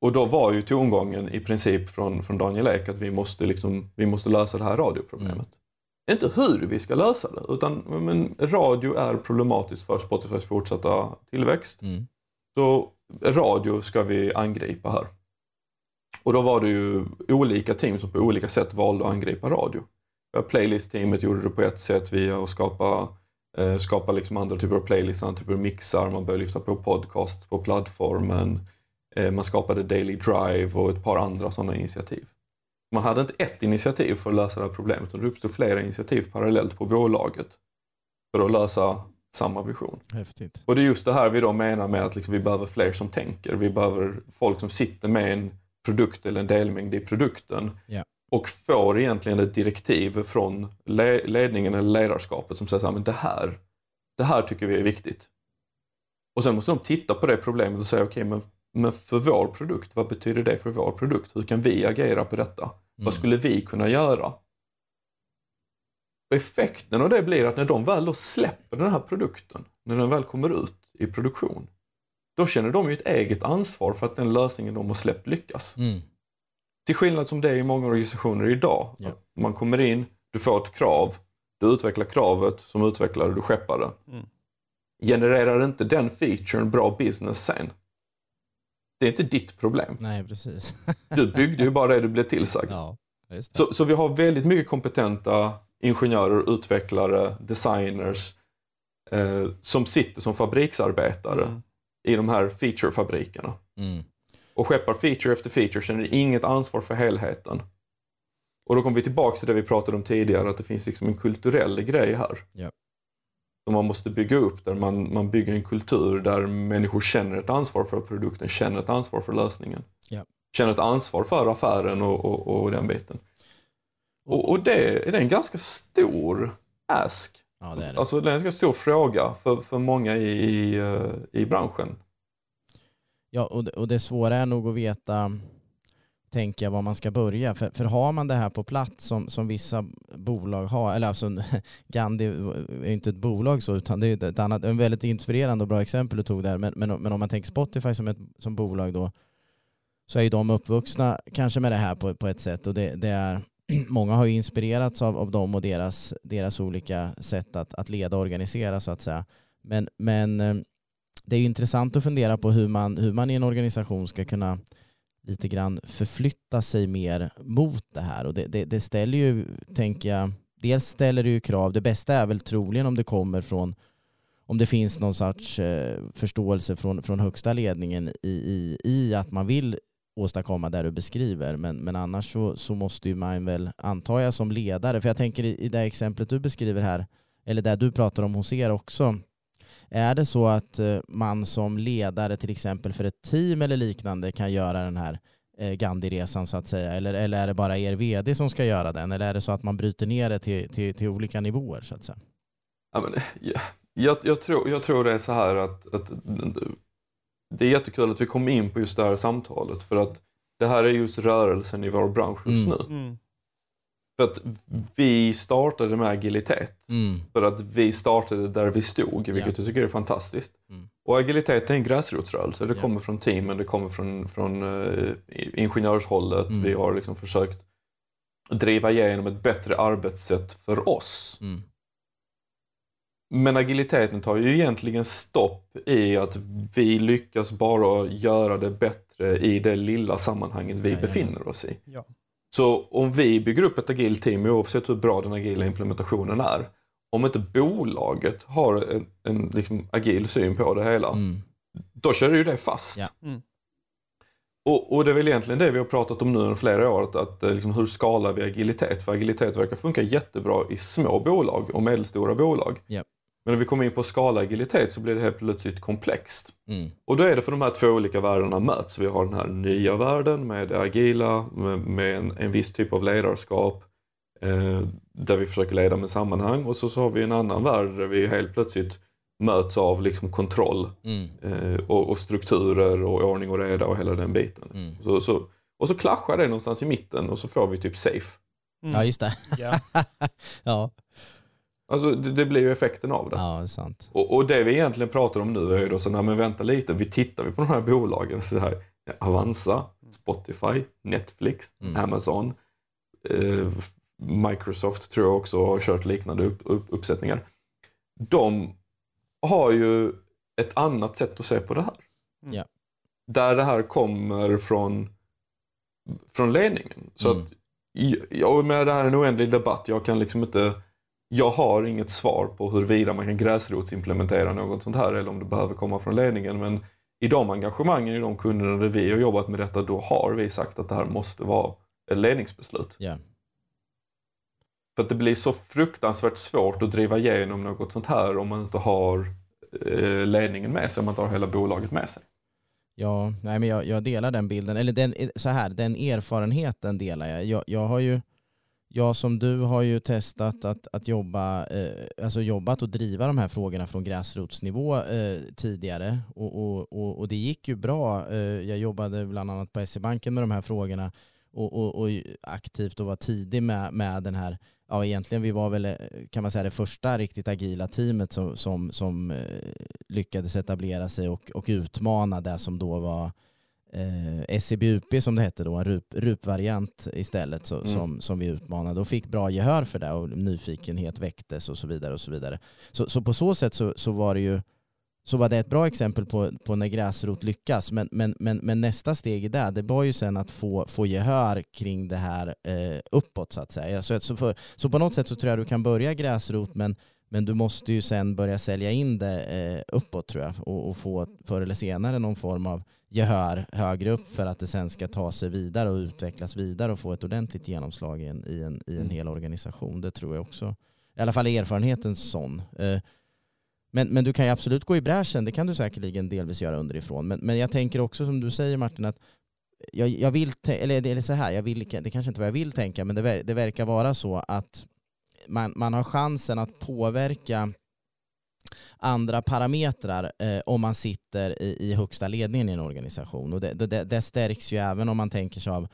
Och då var ju tongången i princip från, från Daniel Ek att vi måste, liksom, vi måste lösa det här radioproblemet. Mm. Inte hur vi ska lösa det, utan men, radio är problematiskt för Spotifys fortsatta tillväxt. Mm. Så radio ska vi angripa här. Och då var det ju olika team som på olika sätt valde att angripa radio. Playlist-teamet gjorde det på ett sätt via att skapa, eh, skapa liksom andra typer av playlists, andra typer av mixar, man började lyfta på podcast på plattformen. Eh, man skapade Daily Drive och ett par andra sådana initiativ. Man hade inte ett initiativ för att lösa det här problemet, utan det uppstod flera initiativ parallellt på bolaget för att lösa samma vision. Häftigt. Och det är just det här vi då menar med att liksom vi behöver fler som tänker. Vi behöver folk som sitter med en produkt eller en delmängd i produkten Ja. och får egentligen ett direktiv från le- ledningen eller ledarskapet som säger så här, men det här, det här tycker vi är viktigt. Och sen måste de titta på det problemet och säga, okej, men, men för vår produkt, vad betyder det för vår produkt? Hur kan vi agera på detta? Mm. Vad skulle vi kunna göra? Och effekten av det blir att när de väl då släpper den här produkten, när den väl kommer ut i produktion, då känner de ju ett eget ansvar för att den lösningen de har släppt lyckas. Mm. Till skillnad som det är i många organisationer idag. Ja. Man kommer in, du får ett krav, du utvecklar kravet som utvecklare, du skeppar det. Mm. Genererar inte den featuren bra business sen? Det är inte ditt problem. Nej, precis. Du byggde ju bara det du blev tillsagd. ja. Så, så vi har väldigt mycket kompetenta ingenjörer, utvecklare, designers eh, som sitter som fabriksarbetare Mm. i de här featurefabrikerna. Mm. Och skeppar feature efter feature, känner inget ansvar för helheten. Och då kommer vi tillbaka till det vi pratade om tidigare, att det finns liksom en kulturell grej här. Ja. Som man måste bygga upp, där man, man bygger en kultur där människor känner ett ansvar för produkten, känner ett ansvar för lösningen. Ja. Känner ett ansvar för affären och, och, och den biten. Och, och det, är en ganska stor ask. Ja, det är det. Alltså det är en ganska stor fråga för, för många i, i, eh, i branschen. Ja, och det, och det svåra är nog att veta, tänker jag, var man ska börja. För, för har man det här på plats som, som vissa bolag har, eller alltså [LAUGHS] Gandhi är ju inte ett bolag så, utan det är ett annat, en väldigt inspirerande och bra exempel du tog där. Men, men, men om man tänker Spotify som ett som bolag då, så är ju de uppvuxna kanske med det här på, på ett sätt. Och det, det är, [CLEARS THROAT] många har ju inspirerats av, av dem och deras, deras olika sätt att, att leda och organisera så att säga. Men, men eh, det är ju intressant att fundera på hur man, hur man i en organisation ska kunna lite grann förflytta sig mer mot det här. Och det, det, det ställer ju, tänker jag, dels ställer det ju krav. Det bästa är väl troligen om det kommer från om det finns någon sorts eh, förståelse från, från högsta ledningen i, i, i att man vill åstadkomma det du beskriver. Men, men annars så, så måste ju man väl, antar jag som ledare, för jag tänker i, i det exemplet du beskriver här, eller det du pratar om hos er också, är det så att eh, man som ledare till exempel för ett team eller liknande kan göra den här eh, Gandhi-resan så att säga? Eller, eller är det bara er vd som ska göra den? Eller är det så att man bryter ner det till, till, till olika nivåer så att säga? Ja, men, ja. Jag, jag, tror, jag tror det är så här att, att det är jättekul att vi kom in på just det här samtalet för att det här är just rörelsen i vår bransch just mm. nu. För att vi startade med agilitet. Mm. För att vi startade där vi stod, vilket yeah. jag tycker är fantastiskt. Mm. Och agilitet är en gräsrotsrörelse. Det yeah. kommer från teamen, det kommer från, från uh, ingenjörshållet. Mm. Vi har liksom försökt driva igenom ett bättre arbetssätt för oss. Mm. Men agiliteten tar ju egentligen stopp i att vi lyckas bara göra det bättre i det lilla sammanhanget vi ja, befinner oss i. Så om vi bygger upp ett agilt team, oavsett hur bra den agila implementationen är, om inte bolaget har en, en liksom agil syn på det hela, mm. då kör ju det fast. Ja. Mm. Och, och, det är väl egentligen det vi har pratat om nu under flera år, att, att liksom, hur skalar vi agilitet? För agilitet verkar funka jättebra i små bolag och medelstora bolag. Yep. Men när vi kommer in på skala agilitet så blir det helt plötsligt komplext. Mm. Och då är det för de här två olika världarna möts. Vi har den här nya världen med det agila, med, med en, en viss typ av ledarskap eh, där vi försöker leda med sammanhang och så, så har vi en annan värld där vi helt plötsligt möts av liksom kontroll mm. eh, och, och, strukturer och ordning och reda och hela den biten. Mm. Så, så, och så klaschar det någonstans i mitten och så får vi typ safe. Ja just det. Ja. [LAUGHS] Alltså det, det, blir ju effekten av det. Ja, det är sant. Och, och, det vi egentligen pratar om nu är ju då så, nej men vänta lite, vi tittar vi på de här bolagen, så här, Avanza, Spotify, Netflix, mm. Amazon, eh, Microsoft tror jag också har kört liknande upp, upp, uppsättningar. De har ju ett annat sätt att se på det här. Mm. Där det här kommer från, från ledningen. Så mm. att, jag, med det här är en oändlig debatt, jag kan liksom inte jag har inget svar på huruvida man kan gräsrotsimplementera något sånt här eller om det behöver komma från ledningen. Men i de engagemangen, i de kunderna där vi har jobbat med detta, då har vi sagt att det här måste vara ett ledningsbeslut. Yeah. För att det blir så fruktansvärt svårt att driva igenom något sånt här om man inte har eh, ledningen med sig, om man inte har hela bolaget med sig. Ja, nej men jag, jag delar den bilden, eller den, så här, den erfarenheten delar jag. Jag, jag har ju jag som du har ju testat att, att jobba, eh, alltså jobbat och driva de här frågorna från gräsrotsnivå eh, tidigare och, och, och, och, det gick ju bra. Eh, jag jobbade bland annat på SE-banken med de här frågorna och, och, aktivt och var tidig med, med den här, ja egentligen vi var väl eh, kan man säga det första riktigt agila teamet som, som, som eh, lyckades etablera sig och, och utmana det som då var eh, SCBUP som det hette då, en RUP, RUP-variant istället så, mm. som, som vi utmanade och fick bra gehör för det och nyfikenhet väcktes och så vidare. och Så vidare. Så, så på så sätt så, så var det ju så var det ett bra exempel på, på när gräsrot lyckas. Men, men, men, men nästa steg i det, det var ju sen att få, få gehör kring det här eh, uppåt så att säga. Så, så, för, så på något sätt så tror jag du kan börja gräsrot men, men du måste ju sen börja sälja in det eh, uppåt tror jag och, och få förr eller senare någon form av gehör högre upp för att det sen ska ta sig vidare och utvecklas vidare och få ett ordentligt genomslag i en, i en, i en mm. hel organisation. Det tror jag också. I alla fall är erfarenheten sån. Eh, men, men du kan ju absolut gå i bräschen, det kan du säkerligen delvis göra underifrån. Men, men jag tänker också som du säger Martin, att jag, jag vill, eller är så här, jag vill, det kanske inte vad jag vill tänka, men det, det verkar vara så att man, man har chansen att påverka andra parametrar eh, om man sitter i, i högsta ledningen i en organisation. Och det, det, det stärks ju även om man tänker sig av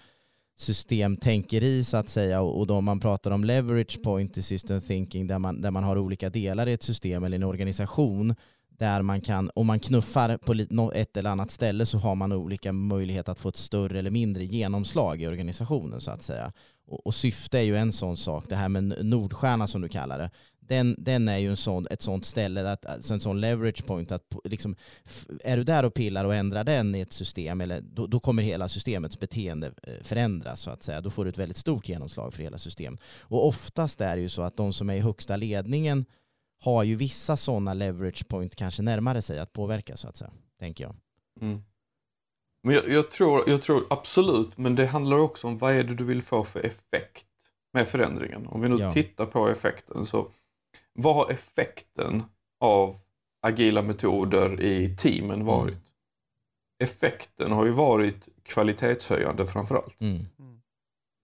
systemtänkeri så att säga och, och då man pratar om leverage point i system thinking där man, där man har olika delar i ett system eller en organisation där man kan, om man knuffar på ett eller annat ställe så har man olika möjlighet att få ett större eller mindre genomslag i organisationen så att säga. Och, och syfte är ju en sån sak, det här med Nordstjärna som du kallar det den, den är ju en sån, ett sånt ställe, att, alltså en sån leverage point. Att liksom, är du där och pillar och ändrar den i ett system, eller, då, då kommer hela systemets beteende eh, förändras. så att säga. Då får du ett väldigt stort genomslag för hela systemet. Och oftast är det ju så att de som är i högsta ledningen har ju vissa sådana leverage point kanske närmare sig att påverka så att säga, tänker jag. Mm. Men jag, jag, tror, jag tror absolut, men det handlar också om vad är det du vill få för effekt med förändringen. Om vi nu ja. tittar på effekten så vad har effekten av agila metoder i teamen mm. varit? Mm. Effekten har ju varit kvalitetshöjande framförallt. Mm.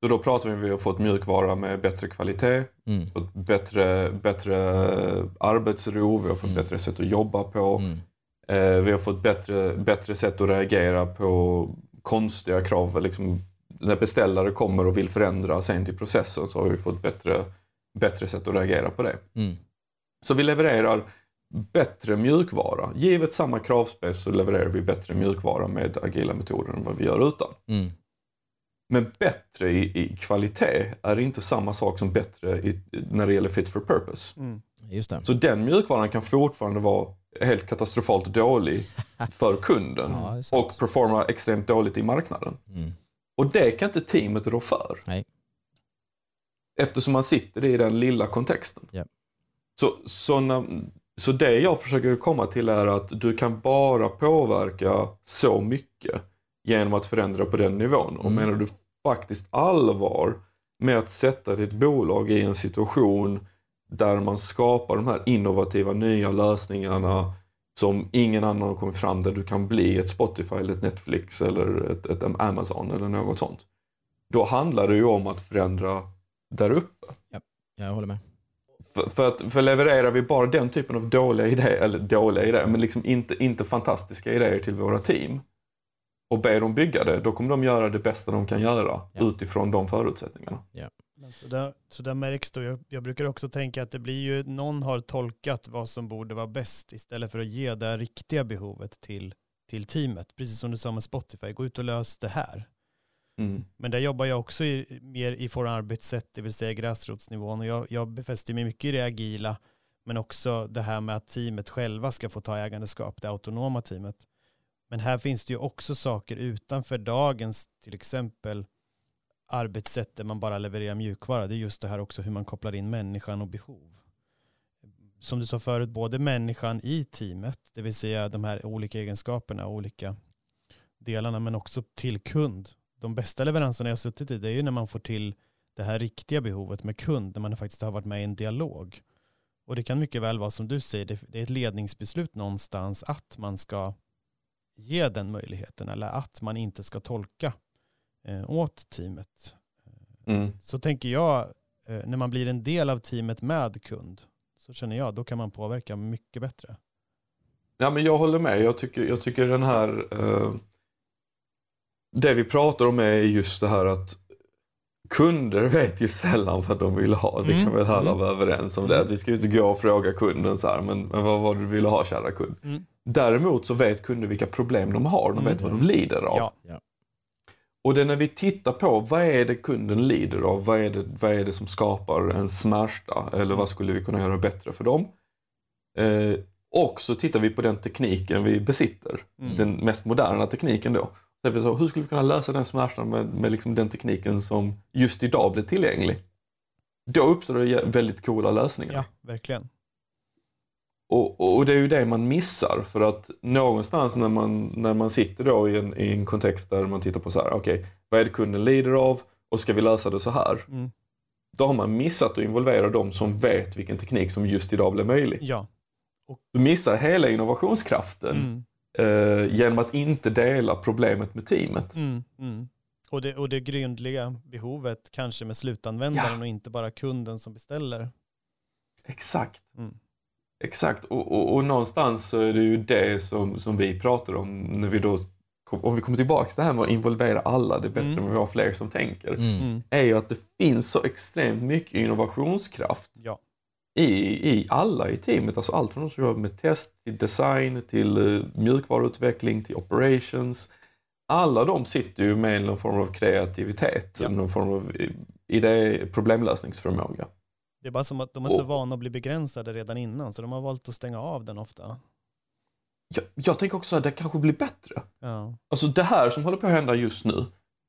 Så då pratar vi om att vi har fått mjukvara med bättre kvalitet, mm. fått bättre, bättre arbetsro, vi har fått mm. bättre sätt att jobba på. Mm. Eh, vi har fått bättre, bättre sätt att reagera på konstiga krav. Liksom, när beställare kommer och vill förändra sent i processen så har vi fått bättre, bättre sätt att reagera på det. Mm. Så vi levererar bättre mjukvara. Givet samma kravspec så levererar vi bättre mjukvara med agila metoder än vad vi gör utan. Mm. Men bättre i, i, kvalitet är inte samma sak som bättre i, när det gäller fit for purpose. Mm. Så den mjukvaran kan fortfarande vara helt katastrofalt dålig [LAUGHS] för kunden ja, och performa extremt dåligt i marknaden. Mm. Och det kan inte teamet rå för. Nej. Eftersom man sitter i den lilla kontexten. Yeah. Så, såna, så det jag försöker komma till är att du kan bara påverka så mycket genom att förändra på den nivån. Och mm. menar du faktiskt allvar med att sätta ditt bolag i en situation där man skapar de här innovativa nya lösningarna som ingen annan har kommit fram där du kan bli ett Spotify eller ett Netflix eller ett, ett Amazon eller något sånt. Då handlar det ju om att förändra där uppe. Ja, jag håller med. För, för, att, för levererar vi bara den typen av dåliga idéer, eller dåliga idéer, men liksom inte, inte fantastiska idéer till våra team och ber dem bygga det, då kommer de göra det bästa de kan göra ja. utifrån de förutsättningarna. Ja. Så där, så där märks då, jag, jag, brukar också tänka att det blir ju, någon har tolkat vad som borde vara bäst istället för att ge det riktiga behovet till, till teamet. Precis som du sa med Spotify, gå ut och lös det här. Mm. Men där jobbar jag också i, mer i våra arbetssätt, det vill säga gräsrotsnivån. Och jag, jag befäster mig mycket i det agila, men också det här med att teamet själva ska få ta ägandeskap, det autonoma teamet. Men här finns det ju också saker utanför dagens, till exempel arbetssätt där man bara levererar mjukvara. Det är just det här också hur man kopplar in människan och behov. Som du sa förut, både människan i teamet, det vill säga de här olika egenskaperna och olika delarna, men också till kund. De bästa leveranserna jag suttit i, det är ju när man får till det här riktiga behovet med kund, när man faktiskt har varit med i en dialog. Och det kan mycket väl vara som du säger, det är ett ledningsbeslut någonstans att man ska ge den möjligheten eller att man inte ska tolka åt teamet. Mm. Så tänker jag, eh, när man blir en del av teamet med kund, så känner jag, då kan man påverka mycket bättre. Ja, men jag håller med. Jag tycker, jag tycker den här... Eh, det vi pratar om är just det här att kunder [LAUGHS] vet ju sällan vad de vill ha. Det kan mm. väl alla mm. vara överens om det. Att vi ska ju inte gå och fråga kunden så här, men, men vad var det du ville ha kära kund? Mm. Däremot så vet kunder vilka problem de har. De vet mm. vad de lider av. Ja. Och det är när vi tittar på vad är det kunden lider av? Vad är det, vad är det som skapar en smärta? Eller vad skulle vi kunna göra bättre för dem? Eh, och så tittar vi på den tekniken vi besitter. Mm. Den mest moderna tekniken då. Så hur skulle vi kunna lösa den smärtan med, med liksom den tekniken som just idag blir tillgänglig? Då uppstår det väldigt coola lösningar. Ja, verkligen. Och, och, det är ju det man missar för att någonstans när man, när man sitter då i en, i en kontext där man tittar på så här, okej, okay, vad är det kunden lider av och ska vi lösa det så här? Mm. Då har man missat att involvera de som vet vilken teknik som just idag blir möjlig. Ja. Och... Du missar hela innovationskraften mm. eh, genom att inte dela problemet med teamet. Mm. mm. Och, det, och det grundliga behovet kanske med slutanvändaren ja. och inte bara kunden som beställer. Exakt. Exakt, och, och, och, någonstans så är det ju det som, som vi pratar om när vi då, om vi kommer tillbaka till det här med att involvera alla, det är bättre mm. om vi har fler som tänker, mm. mm. är ju att det finns så extremt mycket innovationskraft ja. i, i alla i teamet. Alltså allt från de som jobbar med test, till design, till uh, mjukvaruutveckling, till operations. Alla de sitter ju med någon form av kreativitet, ja. någon form av idé, problemlösningsförmåga. Det är bara som att de är så vana att bli begränsade redan innan, så de har valt att stänga av den ofta. Jag, jag tänker också att det kanske blir bättre. Ja. Alltså det här som håller på att hända just nu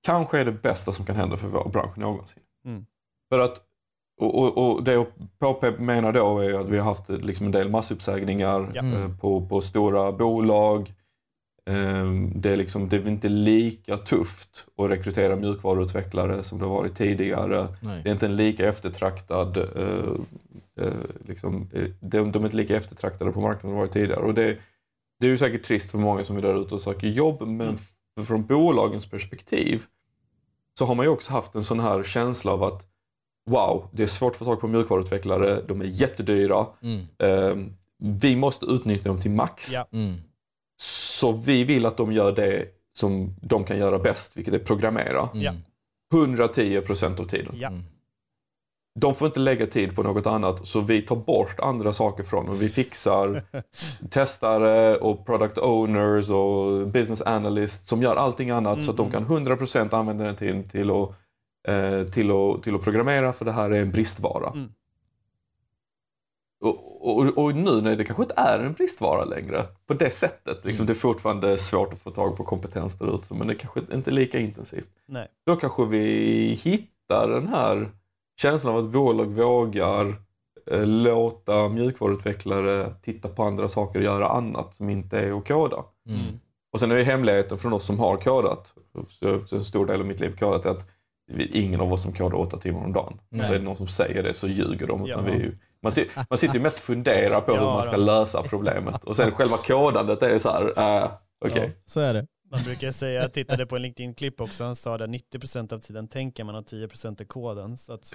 kanske är det bästa som kan hända för vår bransch någonsin. Mm. För att, och, och, och det jag påpe menar då är att vi har haft liksom en del massuppsägningar eh, på, på stora bolag. Ehm, Det är, liksom, det är inte lika tufft att rekrytera mjukvaruutvecklare som det har varit tidigare. Nej. Det är inte en lika eftertraktad, eh, eh, liksom, eh, de, de är inte lika eftertraktade på marknaden som de varit tidigare. Och det, det är ju säkert trist för många som är där ute och söker jobb, men Mm. från bolagens perspektiv så har man ju också haft en sån här känsla av att wow, det är svårt att få tag på mjukvaruutvecklare, de är jättedyra, Mm. eh, vi måste utnyttja dem till max. Ja. Mm. Så vi vill att de gör det som de kan göra bäst, vilket är programmera. Mm. Ja. 110 procent av tiden. Ja. Mm. De får inte lägga tid på något annat, så vi tar bort andra saker från dem. Vi fixar [LAUGHS] testare och product owners och business analysts som gör allting annat så att de Mm. kan 100% använda den till, till, att, eh, till, att, till att programmera, för det här är en bristvara. Mm. Och, och, och nu när det kanske inte är en bristvara längre, på det sättet. Liksom, Mm. Det är fortfarande svårt att få tag på kompetens där ute, men det är kanske inte är lika intensivt. Nej. Då kanske vi hittar den här känslan av att bolag vågar eh, låta mjukvaruutvecklare titta på andra saker och göra annat som inte är att koda. Mm. Och sen är ju hemligheten från oss som har kodat, så en stor del av mitt liv kodat, är att ingen av oss som kodar åtta timmar om dagen. Nej. Så är det någon som säger det så ljuger de. Utan Ja. vi, är ju- man, man sitter ju mest och funderar på hur Ja, man ska då. lösa problemet. Och sen själva kodandet är så här, äh, okej. Så är det. Man brukar säga, jag tittade på en LinkedIn-klipp också, han sa där 90% av tiden tänker man och 10% är koden. Så att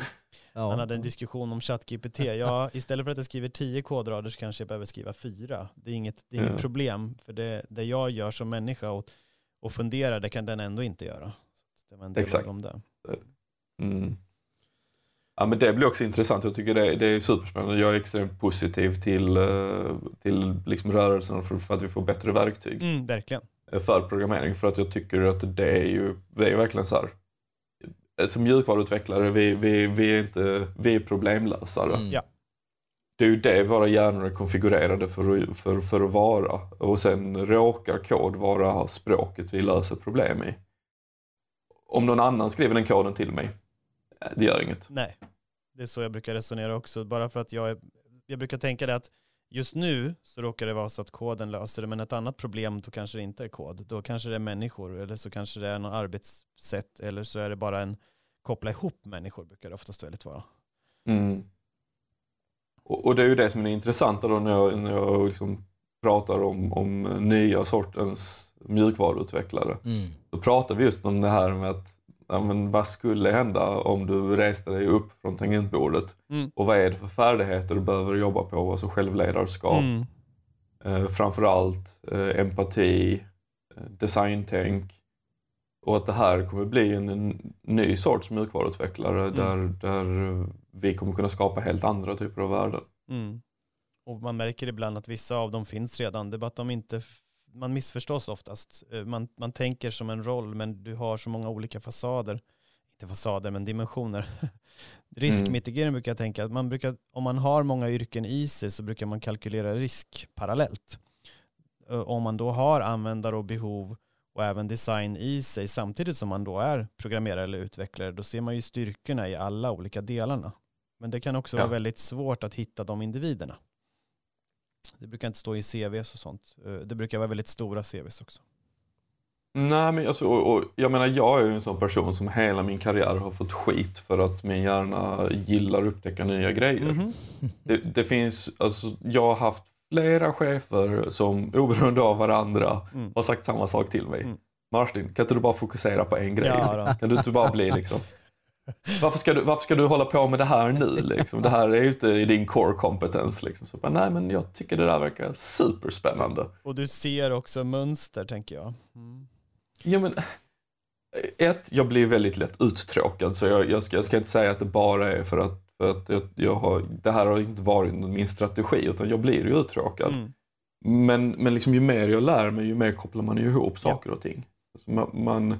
han Ja. hade en diskussion om ChatGPT. Ja, istället för att jag skriver 10 kodrader så kanske jag behöver skriva 4. Det är inget, det är inget Ja. problem, för det, det jag gör som människa och, och funderar, det kan den ändå inte göra. Så det var en del Exakt. om det. Mm. Ja, men det blir också intressant. Jag tycker det, det är superspännande. Jag är extremt positiv till, eh, till liksom rörelsen för, för att vi får bättre verktyg Mm, verkligen. eh, för programmering. För att jag tycker att det är ju det är verkligen så här. eh, Som mjukvaruutvecklare, vi, vi, vi, är inte, vi är problemlösare. Mm. Ja. Det är ju det våra hjärnor är konfigurerade för, för, för att vara. Och sen råkar kod vara språket vi löser problem i. Om någon annan skriver den koden till mig, det gör inget. Nej, det är så jag brukar resonera också. Bara för att jag, är, jag brukar tänka det att just nu så råkar det vara så att koden löser det, men ett annat problem då kanske det inte är kod. Då kanske det är människor, eller så kanske det är något arbetssätt, eller så är det bara en koppla ihop människor, brukar det oftast väldigt vara. Mm. Och, och det är ju det som är det intressanta då när jag, när jag liksom pratar om, om nya sortens mjukvaruutvecklare. Mm. Då pratar vi just om det här med att ja, men vad skulle hända om du reste dig upp från tangentbordet? Mm. Och vad är det för färdigheter du behöver jobba på? Alltså självledarskap, Mm. eh, framförallt eh, empati, eh, designtänk. Och att det här kommer bli en, en ny sorts mjukvaruutvecklare Mm. där, där vi kommer kunna skapa helt andra typer av värden. Mm. Och man märker ibland att vissa av dem finns redan. Det är bara att de inte, man missförstås oftast. Eh, Man, man tänker som en roll, men du har så många olika fasader. Inte fasader, men dimensioner. [LAUGHS] Riskmitigering brukar jag tänka, att man brukar, om man har många yrken i sig så brukar man kalkylera risk parallellt. Eh, Om man då har användare och behov och även design i sig samtidigt som man då är programmerare eller utvecklare, då ser man ju styrkorna i alla olika delarna. Men det kan också Ja. vara väldigt svårt att hitta de individerna. Det brukar inte stå i CVs och sånt. Eh, Det brukar vara väldigt stora CVs också. Nej, men alltså, och, och, jag menar, jag är ju en sån person som hela min karriär har fått skit för att min hjärna gillar att upptäcka nya grejer. Mhm. Det, det finns, alltså, jag har haft flera chefer som [LAUGHS] oberoende av varandra Mm. har sagt samma sak till mig. Mm. Martin, kan inte du bara fokusera på en grej? Ja. Kan du inte bara bli liksom... Varför ska, du, varför ska du hålla på med det här nu? Liksom? Det här är ju inte i din core kompetens. Liksom. Så bara, nej, men jag tycker det där verkar superspännande. Och du ser också mönster tänker jag. Mm. Ja, men, ett, jag blir väldigt lätt uttråkad så jag, jag, ska, jag ska inte säga att det bara är för att, för att jag, jag har, det här har inte varit min strategi utan jag blir ju uttråkad. Mm. Men, men liksom, ju mer jag lär mig ju mer kopplar man ihop saker och ting. Alltså man, man,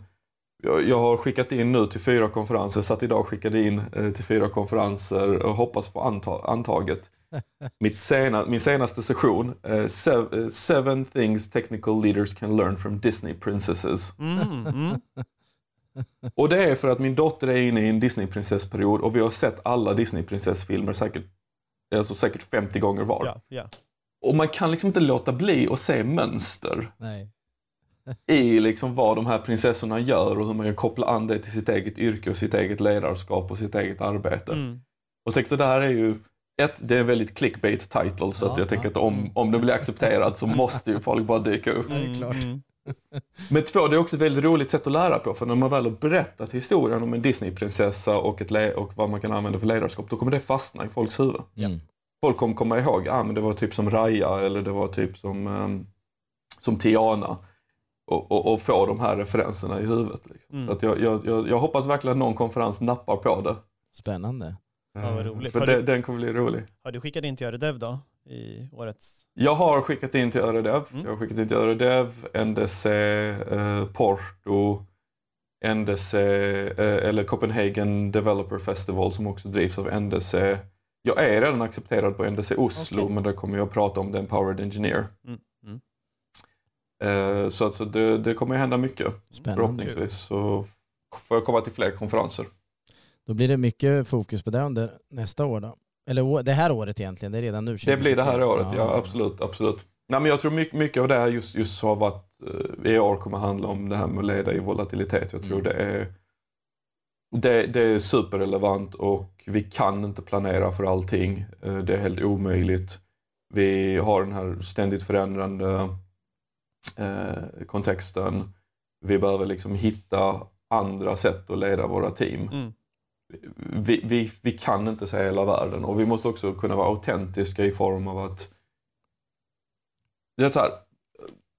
jag, har skickat in nu till fyra konferenser, satt idag och skickade in eh, till fyra konferenser och hoppas på anta, antaget. [LAUGHS] Mitt sena, min senaste session, eh, sev, eh, Seven things technical leaders can learn from Disney princesses. Mm, mm. Och det är för att min dotter är inne i en Disneyprinsessperiod och vi har sett alla Disneyprinsessfilmer säkert, alltså säkert 50 gånger var. Ja, ja. Och man kan liksom inte låta bli att se mönster Nej. I liksom vad de här prinsessorna gör och hur man kan koppla an det till sitt eget yrke och sitt eget ledarskap och sitt eget arbete. Mm. Och sex, så där är ju ett, det är en väldigt clickbait title så att Ja, jag tänker ja. att om, om den blir accepterad så måste ju folk bara dyka upp. Det är klart. Mm. Men två, det är också ett väldigt roligt sätt att lära på för när man väl har berättat historien om en Disneyprinsessa och, ett och vad man kan använda för ledarskap då kommer det fastna i folks huvud. Mm. Folk kommer komma ihåg, ah, men det var typ som Raya eller det var typ som, ehm, som Tiana. Och, och, och få de här referenserna i huvudet. Liksom. Mm. Så att jag, jag, jag, jag hoppas verkligen att någon konferens nappar på det. Spännande. Ja, vad roligt. För du- den kommer bli rolig. Har du skickat in till Öredev då? I årets? Jag har skickat in till Öredev. Mm. Jag har skickat in till Öredev, NDC, eh, Porto, NDC, eh, eller Copenhagen Developer Festival som också drivs av NDC. Jag är redan accepterad på NDC Oslo, Okej. men där kommer jag att prata om The Empowered Engineer. Mm. Eh, så alltså det, det kommer hända mycket, Spännande. förhoppningsvis. Så får jag komma till fler konferenser. Då blir det mycket fokus på det under nästa år då. Eller det här året egentligen, det är redan nu. Det blir det här 2023. året, ja, absolut. absolut. Nej, men jag tror mycket, mycket av det här just, just har varit, i år kommer handla om det här med att leda i volatilitet. Jag tror Mm. det är det, det är superrelevant och vi kan inte planera för allting. Eh, Det är helt omöjligt. Vi har den här ständigt förändrande eh, kontexten. Vi behöver liksom hitta andra sätt att leda våra team Mm. vi, vi, vi kan inte se hela världen och vi måste också kunna vara autentiska i form av att... Det är så här,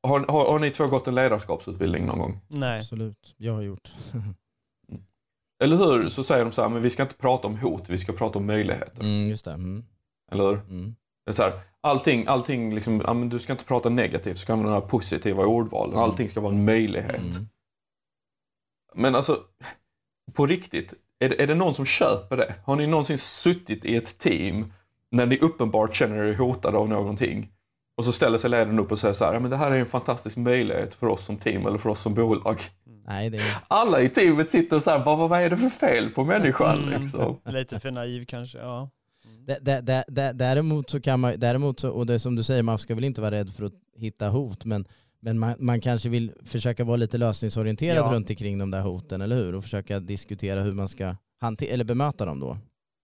har, har, har ni två gått en ledarskapsutbildning någon gång? Nej. Absolut, jag har gjort. [LAUGHS] Eller hur? Så säger de så här, men vi ska inte prata om hot, vi ska prata om möjligheter. Mm, just det. Mm. Eller hur? Mm. Det är så här, allting, allting liksom, ja, du ska inte prata negativt, du ska använda positiva ordvalen. Mm. Allting ska vara en möjlighet. Mm. Men alltså, på riktigt, är det, är det någon som köper det? Har ni någonsin suttit i ett team när ni uppenbart känner er hotade av någonting och så ställer sig ledaren upp och säger så här, ja, men det här är en fantastisk möjlighet för oss som team eller för oss som bolag. Nej, det är... Alla i teamet sitter så här, bara, vad är det för fel på människan? Mm. Liksom. [LAUGHS] Lite för naiv kanske, ja. D- Däremot så kan man, däremot så, och det som du säger, man ska väl inte vara rädd för att hitta hot, men, men man, man kanske vill försöka vara lite lösningsorienterad Ja. runt omkring de där hoten, eller hur? Och försöka diskutera hur man ska hantera, eller bemöta dem då.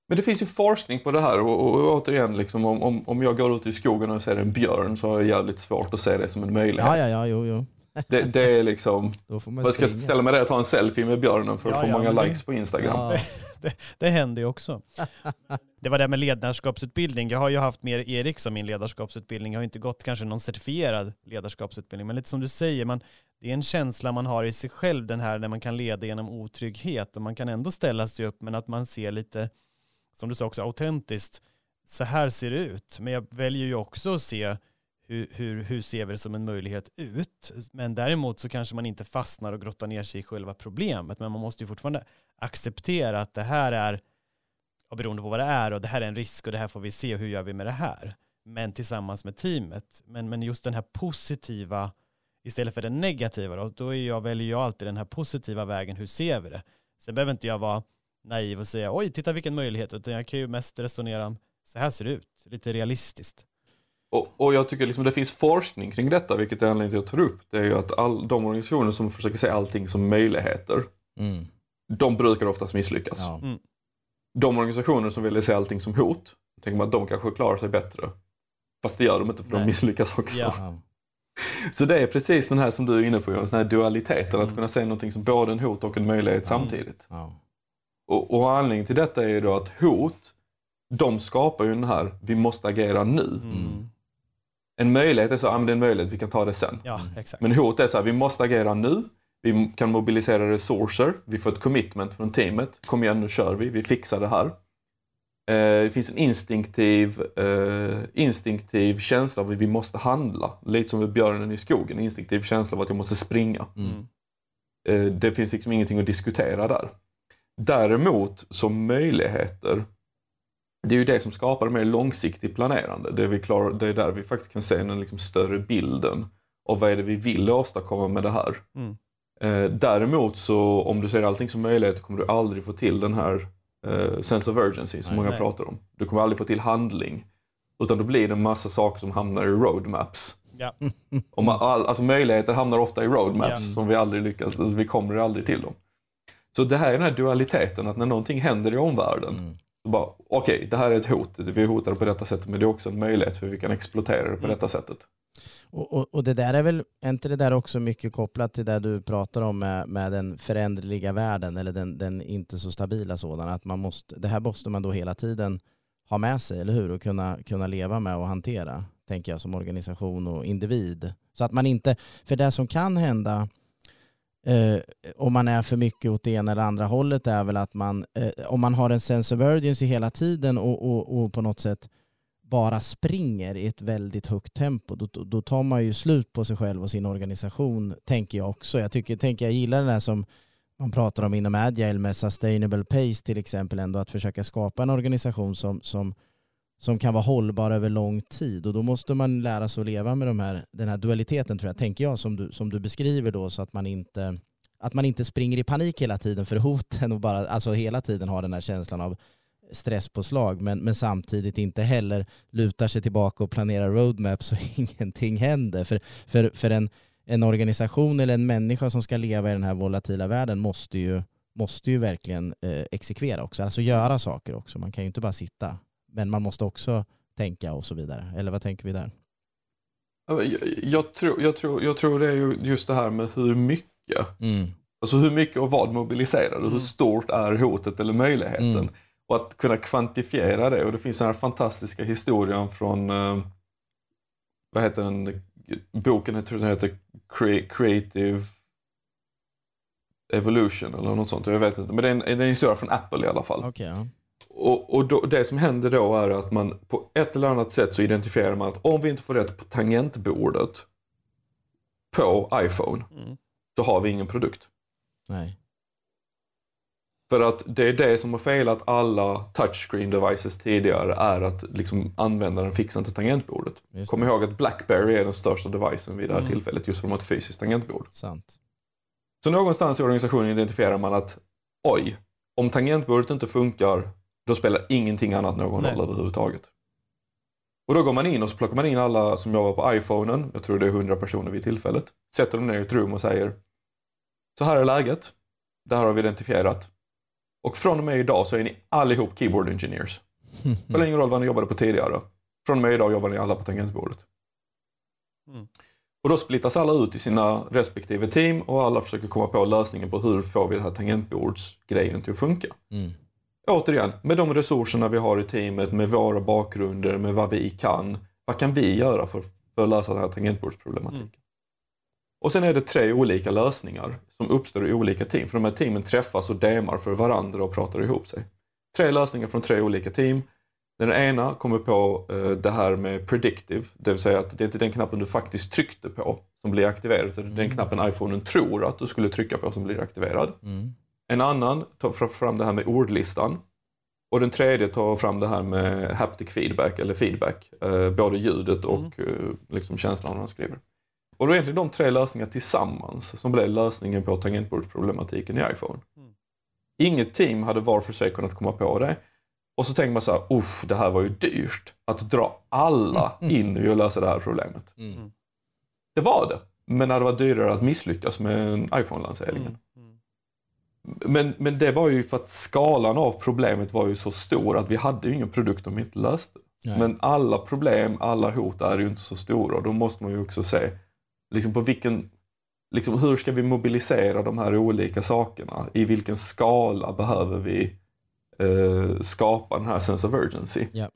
Men det finns ju forskning på det här och, och, och återigen, liksom, om, om, om jag går ut i skogen och ser en björn så har jag jävligt svårt att se det som en möjlighet. Ja, ja, ja, jo, jo. Det, det är liksom, [LAUGHS] Då får man jag ska springa. ställa mig där och ta en selfie med björnen för att Ja, få ja, många det- likes på Instagram. Ja. [LAUGHS] Det händer ju också. [LAUGHS] Det var det med ledarskapsutbildning. Jag har ju haft med Erik som min ledarskapsutbildning. Jag har inte gått kanske någon certifierad ledarskapsutbildning. Men lite som du säger, man, det är en känsla man har i sig själv den här när man kan leda genom otrygghet och man kan ändå ställa sig upp men att man ser lite, som du sa också, autentiskt. Så här ser det ut. Men jag väljer ju också att se hur, hur, hur ser vi det som en möjlighet ut. Men däremot så kanske man inte fastnar och grottar ner sig i själva problemet. Men man måste ju fortfarande acceptera att det här är, och beroende på vad det är, och det här är en risk och det här får vi se, hur gör vi med det här? Men tillsammans med teamet. Men, men just den här positiva, istället för den negativa, då, då är jag, väljer jag alltid den här positiva vägen, hur ser vi det? Sen behöver inte jag vara naiv och säga, oj, titta vilken möjlighet, utan jag kan ju mest resonera så här ser det ut, lite realistiskt. Och, och jag tycker liksom det finns forskning kring detta, vilket är anledningen till att jag tar upp. Det är ju att all, de organisationer som försöker se allting som möjligheter, Mm. de brukar oftast misslyckas. Ja. De organisationer som vill se allting som hot, tänker man att de kanske klarar sig bättre. Fast det gör de inte för Nej. de misslyckas också. Ja. [LAUGHS] Så det är precis den här som du är inne på, den här dualiteten, att Mm. kunna se någonting som både en hot och en möjlighet samtidigt. Ja. Och, och anledningen till detta är ju då att hot, de skapar ju den här, vi måste agera nu. En möjlighet är så, ja men det är en möjlighet, vi kan ta det sen. Ja, exakt. Men hot är så här, vi måste agera nu. Vi kan mobilisera resurser. Vi får ett commitment från teamet. Kom igen, nu kör vi. Vi fixar det här. Eh, det finns en instinktiv, eh, instinktiv känsla av att vi måste handla. Lite som med björnen i skogen. En instinktiv känsla av att jag måste springa. Mm. Mm. Eh, det finns liksom ingenting att diskutera där. Däremot som möjligheter, det är ju det som skapar mer långsiktigt planerande. Det, vi klar, det är där vi faktiskt kan se den liksom större bilden av vad är det vi vill åstadkomma med det här. Mm. Eh, däremot så om du ser allting som möjlighet kommer du aldrig få till den här eh, sense of urgency som Nej, många nej. pratar om. Du kommer aldrig få till handling. Utan då blir det en massa saker som hamnar i roadmaps. Ja. [LAUGHS] Och man, all, alltså möjligheter hamnar ofta i roadmaps Ja. som vi aldrig lyckas, alltså vi kommer aldrig till dem. Så det här är den här dualiteten att när någonting händer i omvärlden Mm. Okej, det här är ett hot, vi är hotade på detta sättet men det är också en möjlighet för vi kan exploatera det på Mm. detta sättet. Och, och, och det där är väl, är inte det där också mycket kopplat till det du pratar om med, med den föränderliga världen eller den, den inte så stabila sådan. Att man måste, det här måste man då hela tiden ha med sig, eller hur? Och kunna, kunna leva med och hantera, tänker jag, som organisation och individ. Så att man inte, för det som kan hända eh, om man är för mycket åt det ena eller andra hållet är väl att man, eh, om man har en sense of urgency hela tiden och, och, och på något sätt bara springer i ett väldigt högt tempo, då, då- tar man ju slut på sig själv och sin organisation, tänker jag också. Jag, tycker, tänker, jag gillar den här som man pratar om inom Agile med sustainable pace till exempel, ändå att försöka skapa en organisation som, som, som kan vara hållbar över lång tid. Och då måste man lära sig att leva med de här, den här dualiteten, tror jag, tänker jag, som du, som du beskriver då, så att man inte att man inte springer i panik hela tiden för hoten och bara alltså hela tiden har den här känslan av stresspåslag men, men samtidigt inte heller lutar sig tillbaka och planerar roadmap så [LAUGHS] ingenting händer. För, för, för en, en organisation eller en människa som ska leva i den här volatila världen måste ju, måste ju verkligen eh, exekvera också, alltså göra saker också. Man kan ju inte bara sitta, men man måste också tänka och så vidare. Eller vad tänker vi där? Jag, jag, tror, jag, tror, jag tror det är ju just det här med hur mycket. Alltså hur mycket och vad mobiliserar du? Mm. Hur stort är hotet eller möjligheten? Mm. Och att kunna kvantifiera det. Och det finns den här fantastiska historien från, eh, vad heter den, boken jag tror den heter Cre- Creative Evolution eller något sånt. Jag vet inte. Men det är en, det är en historia från Apple i alla fall. Okej, ja. Och, och då, det som händer då är att man på ett eller annat sätt så identifierar man att om vi inte får rätt på tangentbordet på iPhone Mm. så har vi ingen produkt. Nej. För att det är det som har failat alla touchscreen devices tidigare är att liksom användaren fixar inte tangentbordet. Kom ihåg att Blackberry är den största devicen vid det här Mm. tillfället just för att de har ett fysiskt tangentbord. Sant. Så någonstans i organisationen identifierar man att oj, om tangentbordet inte funkar då spelar ingenting annat någon roll överhuvudtaget. Och då går man in och så plockar man in alla som jobbar på iPhonen, jag tror det är 100 personer vid tillfället, sätter dem ner i ett rum och säger så här är läget, det här har vi identifierat och från och med idag så är ni allihop keyboard engineers. Det [LAUGHS] spelar ingen roll vad ni jobbade på tidigare. Från och med idag jobbar ni alla på tangentbordet. Mm. Och då splittas alla ut i sina respektive team och alla försöker komma på lösningen på hur får vi det här tangentbordsgrejen till att funka. Mm. Återigen, med de resurserna vi har i teamet, med våra bakgrunder, med vad vi kan. Vad kan vi göra för, för att lösa den här tangentbordsproblematiken? Mm. Och sen är det tre olika lösningar som uppstår i olika team. För de här teamen träffas och demar för varandra och pratar ihop sig. Tre lösningar från tre olika team. Den ena kommer på eh, det här med predictive, det vill säga att det är inte den knappen du faktiskt tryckte på som blir aktiverad, utan är den Mm. knappen iPhonen tror att du skulle trycka på som blir aktiverad. Mm. En annan tar fra- fram det här med ordlistan. Och den tredje tar fram det här med haptic feedback, eller feedback. Eh, både ljudet och eh, liksom känslan när man skriver. Och det är egentligen de tre lösningarna tillsammans som blev lösningen på tangentbordsproblematiken i iPhone. Mm. Inget team hade var för sig kunnat komma på det. Och så tänker man så här, usch, det här var ju dyrt. Att dra alla in i att lösa det här problemet. Mm. Det var det. Men det hade varit dyrare att misslyckas med iPhone-lanseringen. Men, men det var ju för att skalan av problemet var ju så stor att vi hade ju ingen produkt om vi inte löste. Nej. Men alla problem, alla hot är ju inte så stora och då måste man ju också se liksom på vilken, liksom hur ska vi mobilisera de här olika sakerna? I vilken skala behöver vi eh, skapa den här sense of urgency? Ja.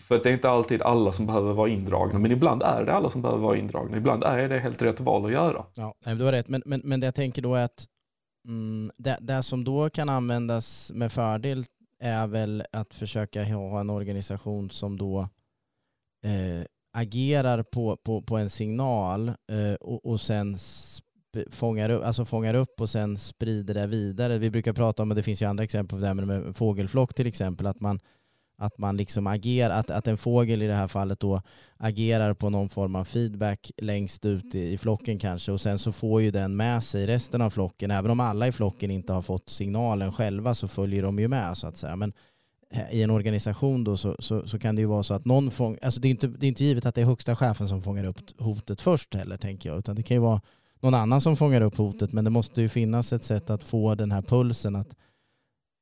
För det är inte alltid alla som behöver vara indragna, men ibland är det alla som behöver vara indragna. Ibland är det helt rätt val att göra. Ja, du har rätt. Men, men, men det jag tänker då är att mm, det, det som då kan användas med fördel är väl att försöka ha en organisation som då eh, agerar på, på, på en signal eh, och, och sen fångar, upp, alltså fångar upp och sen sprider det vidare. Vi brukar prata om, och det finns ju andra exempel på det här med fågelflock till exempel, att man att man liksom agerar, att, att en fågel i det här fallet då agerar på någon form av feedback längst ut i, i, flocken kanske och sen så får ju den med sig resten av flocken. Även om alla i flocken inte har fått signalen själva så följer de ju med så att säga. Men i en organisation då så, så, så kan det ju vara så att någon fångar, alltså det är, inte, det är inte givet att det är högsta chefen som fångar upp hotet först heller tänker jag, utan det kan ju vara någon annan som fångar upp hotet men det måste ju finnas ett sätt att få den här pulsen att Eh,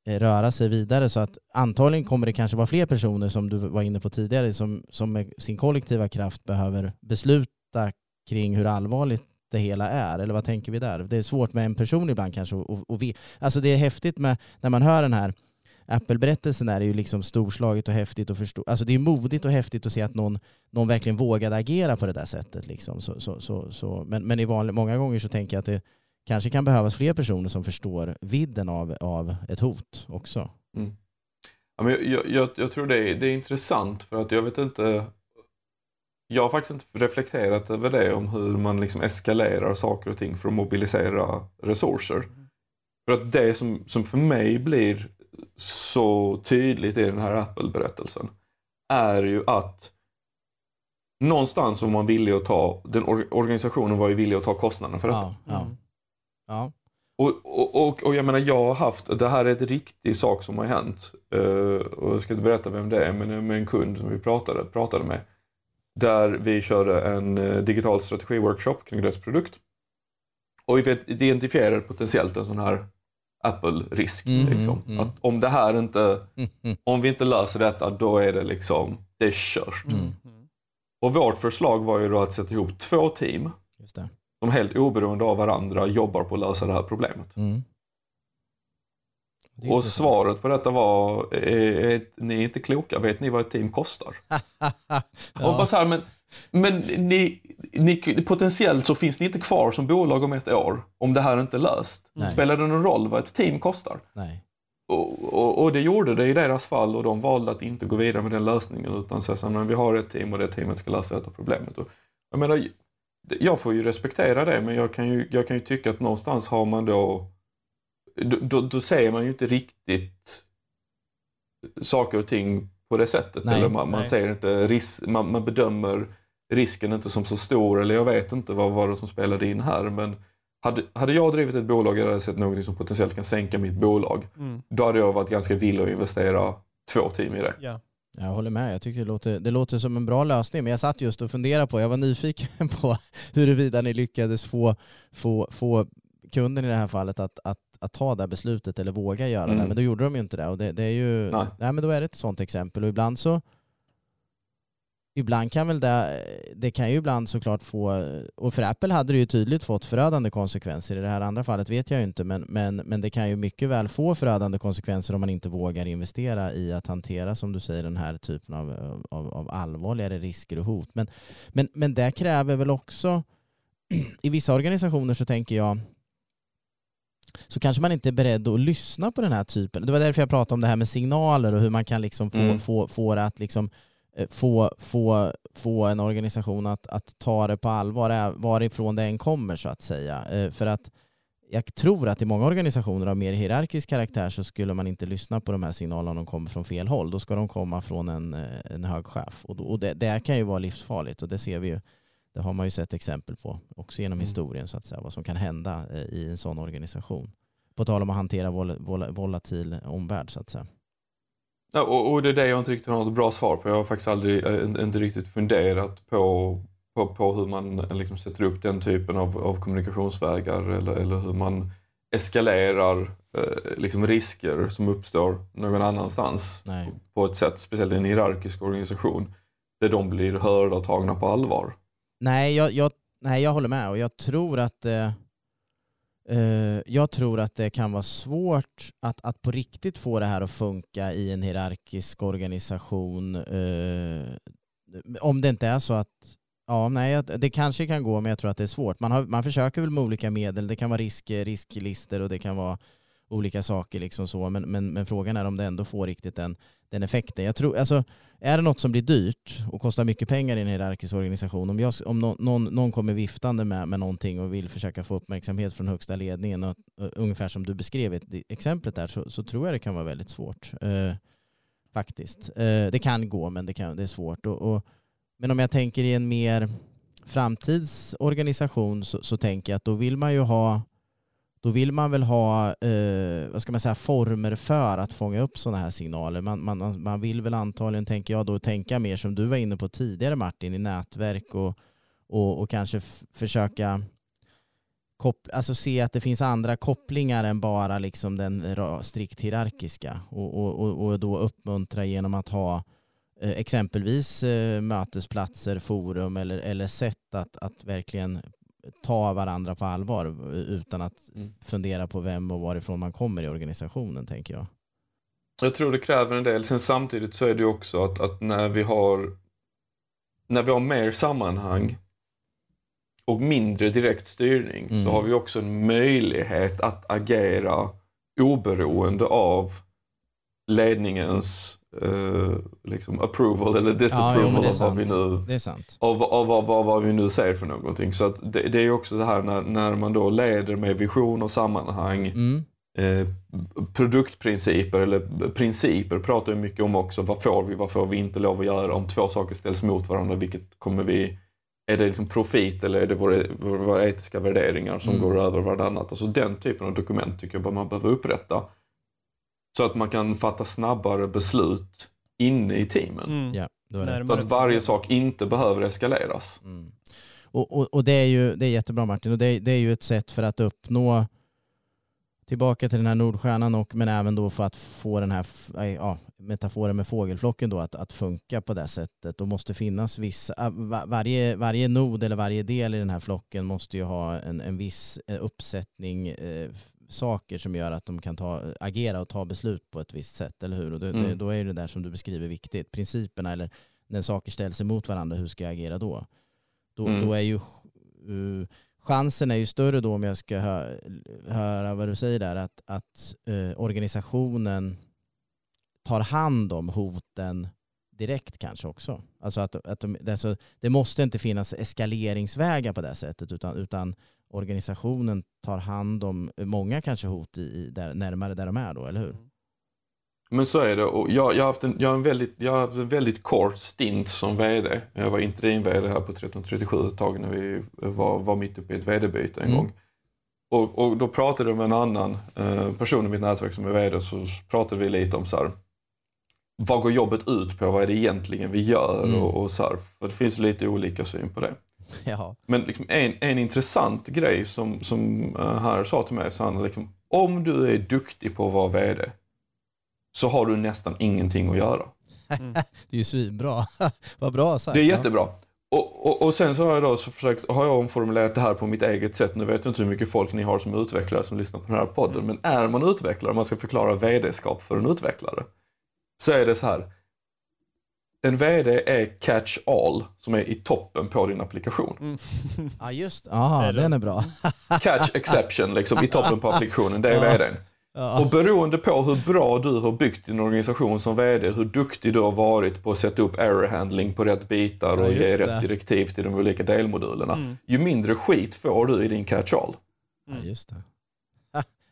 Eh, röra sig vidare. Så att antagligen kommer det kanske vara fler personer som du var inne på tidigare som, som med sin kollektiva kraft behöver besluta kring hur allvarligt det hela är. Eller vad tänker vi där? Det är svårt med en person ibland kanske. Och, och vi, alltså det är häftigt med när man hör den här Apple-berättelsen är det ju liksom storslaget och häftigt och förstå. Alltså det är modigt och häftigt att se att någon, någon verkligen vågade agera på det där sättet. Liksom. Så, så, så, så. Men, men i vanlig, många gånger så tänker jag att det, kanske kan behövas fler personer som förstår vidden av, av ett hot också. Mm. Ja, men jag, jag, jag, tror det är, det är intressant för att jag vet inte jag har faktiskt inte reflekterat över det om hur man liksom eskalerar saker och ting för att mobilisera resurser. För att det som, som för mig blir så tydligt i den här Apple-berättelsen är ju att någonstans var man villig att ta, den organisationen var ju villig att ta kostnaden för detta. Ja, ja. Ja. Och, och, och, och, jag menar, jag har haft, det här är ett riktig sak som har hänt. Uh, och jag ska inte berätta vem det är, men med en kund som vi pratade, pratade med. Där vi körde en uh, digital strategi-workshop kring deras produkt. Och vi identifierade potentiellt en sån här Apple-risk. Mm, liksom. mm. Att om det här inte, mm, om vi inte löser detta, då är det liksom, det är kört. Mm. Och vårt förslag var ju då att sätta ihop två team. Det som helt oberoende av varandra jobbar på att lösa det här problemet. Mm. Och svaret på detta var, är, är, ni är inte kloka, vet ni vad ett team kostar? [LAUGHS] ja. Och bara så här, men, men ni, ni, potentiellt så finns ni inte kvar som bolag om ett år om det här inte är löst. Nej. Spelar det någon roll vad ett team kostar? Nej. Och, och, och, det gjorde det i deras fall och de valde att inte gå vidare med den lösningen utan säga att vi har ett team och det teamet ska lösa detta problemet. Och, jag menar, jag får ju respektera det men jag kan ju, jag kan ju tycka att någonstans har man då, då, då säger man ju inte riktigt saker och ting på det sättet. Nej, eller man, man säger inte, ris, man, man, bedömer risken inte som så stor eller jag vet inte vad var det som spelade in här men hade, hade jag drivit ett bolag och sett något som potentiellt kan sänka mitt bolag, mm. då hade jag varit ganska villig att investera två team i det. Ja. Jag håller med. Jag tycker det låter, det låter som en bra lösning. Men jag satt just och funderade på, jag var nyfiken [LAUGHS] på huruvida ni lyckades få, få, få kunden i det här fallet att, att, att ta det beslutet eller våga göra mm. det. Men då gjorde de ju inte det. Och det, det är ju, nej. nej. men då är det ett sådant exempel. Och ibland så ibland kan väl det, det kan ju ibland såklart få, och för Apple hade det ju tydligt fått förödande konsekvenser. I det här andra fallet vet jag ju inte, men, men, men det kan ju mycket väl få förödande konsekvenser om man inte vågar investera i att hantera, som du säger, den här typen av, av, av allvarligare risker och hot. Men, men, men det kräver väl också, [CLEARS THROAT] i vissa organisationer så tänker jag, så kanske man inte är beredd att lyssna på den här typen. Det var därför jag pratade om det här med signaler och hur man kan liksom få, mm. få, få det att liksom få, få, få en organisation att, att ta det på allvar, varifrån det än kommer så att säga. Eh, för att jag tror att i många organisationer av mer hierarkisk karaktär så skulle man inte lyssna på de här signalerna om de kommer från fel håll. Då ska de komma från en, eh, en hög chef. Och, då, och det, det kan ju vara livsfarligt och det ser vi ju. Det har man ju sett exempel på också genom mm. historien så att säga. Vad som kan hända i en sån organisation. På tal om att hantera vol, vol, volatil omvärld så att säga. Ja, och, och, det är det jag inte riktigt har något bra svar på. Jag har faktiskt aldrig, äh, inte riktigt funderat på, på, på hur man eh, liksom sätter upp den typen av, av kommunikationsvägar eller, eller hur man eskalerar äh, liksom risker som uppstår någon annanstans Nej. på ett sätt, speciellt i en hierarkisk organisation, där de blir hörda och tagna på allvar. Nej, jag, jag, nej, jag håller med och jag tror att eh Eh, Eh, jag tror att det kan vara svårt att, att på riktigt få det här att funka i en hierarkisk organisation. Eh, om det inte är så att, ja nej, det kanske kan gå men jag tror att det är svårt. Man, har, man försöker väl med olika medel, det kan vara risk, risklister och det kan vara olika saker liksom så. Men, men, men frågan är om det ändå får riktigt den, den effekten. Jag tror, alltså, är det något som blir dyrt och kostar mycket pengar i en hierarkisk organisation, om, jag, om någon, någon, någon kommer viftande med, med någonting och vill försöka få uppmärksamhet från högsta ledningen, och, och, ungefär som du beskrev i exemplet där, så, så, tror jag det kan vara väldigt svårt. Eh, faktiskt. Eh, det kan gå, men det, kan, det är svårt. Och, och, men om jag tänker i en mer framtidsorganisation så, så tänker jag att då vill man ju ha då vill man väl ha eh, vad ska man säga, former för att fånga upp sådana här signaler. Man, man, man vill väl antagligen, tänker jag, då tänka mer som du var inne på tidigare Martin, i nätverk och, och, och kanske försöka alltså se att det finns andra kopplingar än bara liksom den strikt hierarkiska och, och, och då uppmuntra genom att ha eh, exempelvis eh, mötesplatser, forum eller, eller sätt att, att verkligen ta varandra på allvar utan att mm. fundera på vem och varifrån man kommer i organisationen, tänker jag. Jag tror det kräver en del. Sen samtidigt så är det också att, att när vi har när vi har mer sammanhang och mindre direkt styrning mm. så har vi också en möjlighet att agera oberoende av ledningens uh, liksom approval eller disapproval ja, av, vad vi nu, av, av, av, av, vad vi nu ser för någonting. Så det, det är också det här när, när man då leder med vision och sammanhang mm. eh, produktprinciper eller principer pratar vi mycket om också. Vad får vi, vad får vi inte lov att göra? Om två saker ställs mot varandra, vilket kommer vi är det liksom profit eller är det våra, våra etiska värderingar som mm. går över vartannat? Alltså den typen av dokument tycker jag man behöver upprätta. Så att man kan fatta snabbare beslut inne i teamen. Mm. Ja, så att varje sak inte behöver eskaleras. Mm. Och, och, och, det är ju det är jättebra Martin och det, det, är ju ett sätt för att uppnå tillbaka till den här Nordstjärnan och men även då för att få den här ja, metaforen med fågelflocken då att, att funka på det sättet. Då måste finnas vissa, varje, varje nod eller varje del i den här flocken måste ju ha en, en viss eh, uppsättning eh, saker som gör att de kan ta, agera och ta beslut på ett visst sätt, eller hur? Och då, mm. då är det där som du beskriver viktigt. Principerna, eller när saker ställs emot varandra, hur ska jag agera då? Då, mm. då är ju uh, chansen är ju större då om jag ska hö höra vad du säger där, att, att uh, organisationen tar hand om hoten direkt kanske också. Alltså att, att de, alltså, det måste inte finnas eskaleringsvägar på det sättet utan, utan organisationen tar hand om många kanske hot i, där, närmare där de är då, eller hur? Men så är det. Och jag, jag, har haft en, jag, har en väldigt, jag har haft en väldigt kort stint som VD. Jag var interim-VD här på 1337 ett tag när vi var, var mitt uppe i ett VD-byte en mm. gång. Och, och, då pratade jag med en annan eh, person i mitt nätverk som är VD så pratade vi lite om så här, vad går jobbet ut på? Vad är det egentligen vi gör? Mm. Och, och, så här, för det finns lite olika syn på det. Ja. Men liksom en, en intressant grej som, som här sa till mig, så han, liksom, om du är duktig på att vara VD så har du nästan ingenting att göra. Mm. [LAUGHS] det är ju svinbra. [LAUGHS] Vad bra sagt. Det är jättebra. Och, och, och, sen så har jag då så försökt, har jag omformulerat det här på mitt eget sätt. Nu vet jag inte hur mycket folk ni har som utvecklare som lyssnar på den här podden. Men är man utvecklare, man ska förklara VD-skap för en utvecklare. Så är det så här. En VD är catch all som är i toppen på din applikation. Mm. [LAUGHS] Ja just Ja, den är bra. [LAUGHS] catch exception liksom i toppen på applikationen, det är ja. VDn. Ja. Och beroende på hur bra du har byggt din organisation som VD, hur duktig du har varit på att sätta upp error handling på rätt bitar och ja, ge rätt direktiv till de olika delmodulerna. Mm. Ju mindre skit får du i din catch all. Mm. Ja, just det.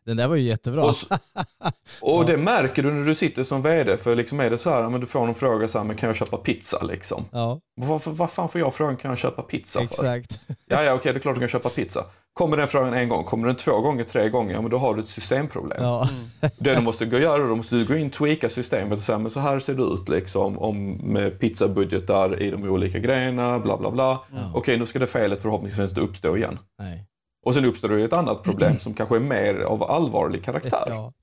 Den där var ju jättebra. Och, [LAUGHS] och ja. det märker du när du sitter som VD, för liksom är det så här, men du får någon fråga så här, men kan jag köpa pizza liksom? Ja. Vad, vad fan får jag frågan, kan jag köpa pizza för? Exakt. [LAUGHS] Ja, ja, okej, det är klart du kan köpa pizza. Kommer den frågan en gång, kommer den två gånger, tre gånger, ja, men då har du ett systemproblem. Ja. Mm. Det du måste gå och göra, då måste du gå in och tweaka systemet och säga, men så här ser det ut liksom, om, med pizzabudgetar i de olika grejerna, bla bla bla. Ja. Okej, nu ska det felet förhoppningsvis inte uppstå igen. Nej. Och sen uppstår det ett annat problem [CLEARS THROAT] som kanske är mer av allvarlig karaktär. Ja.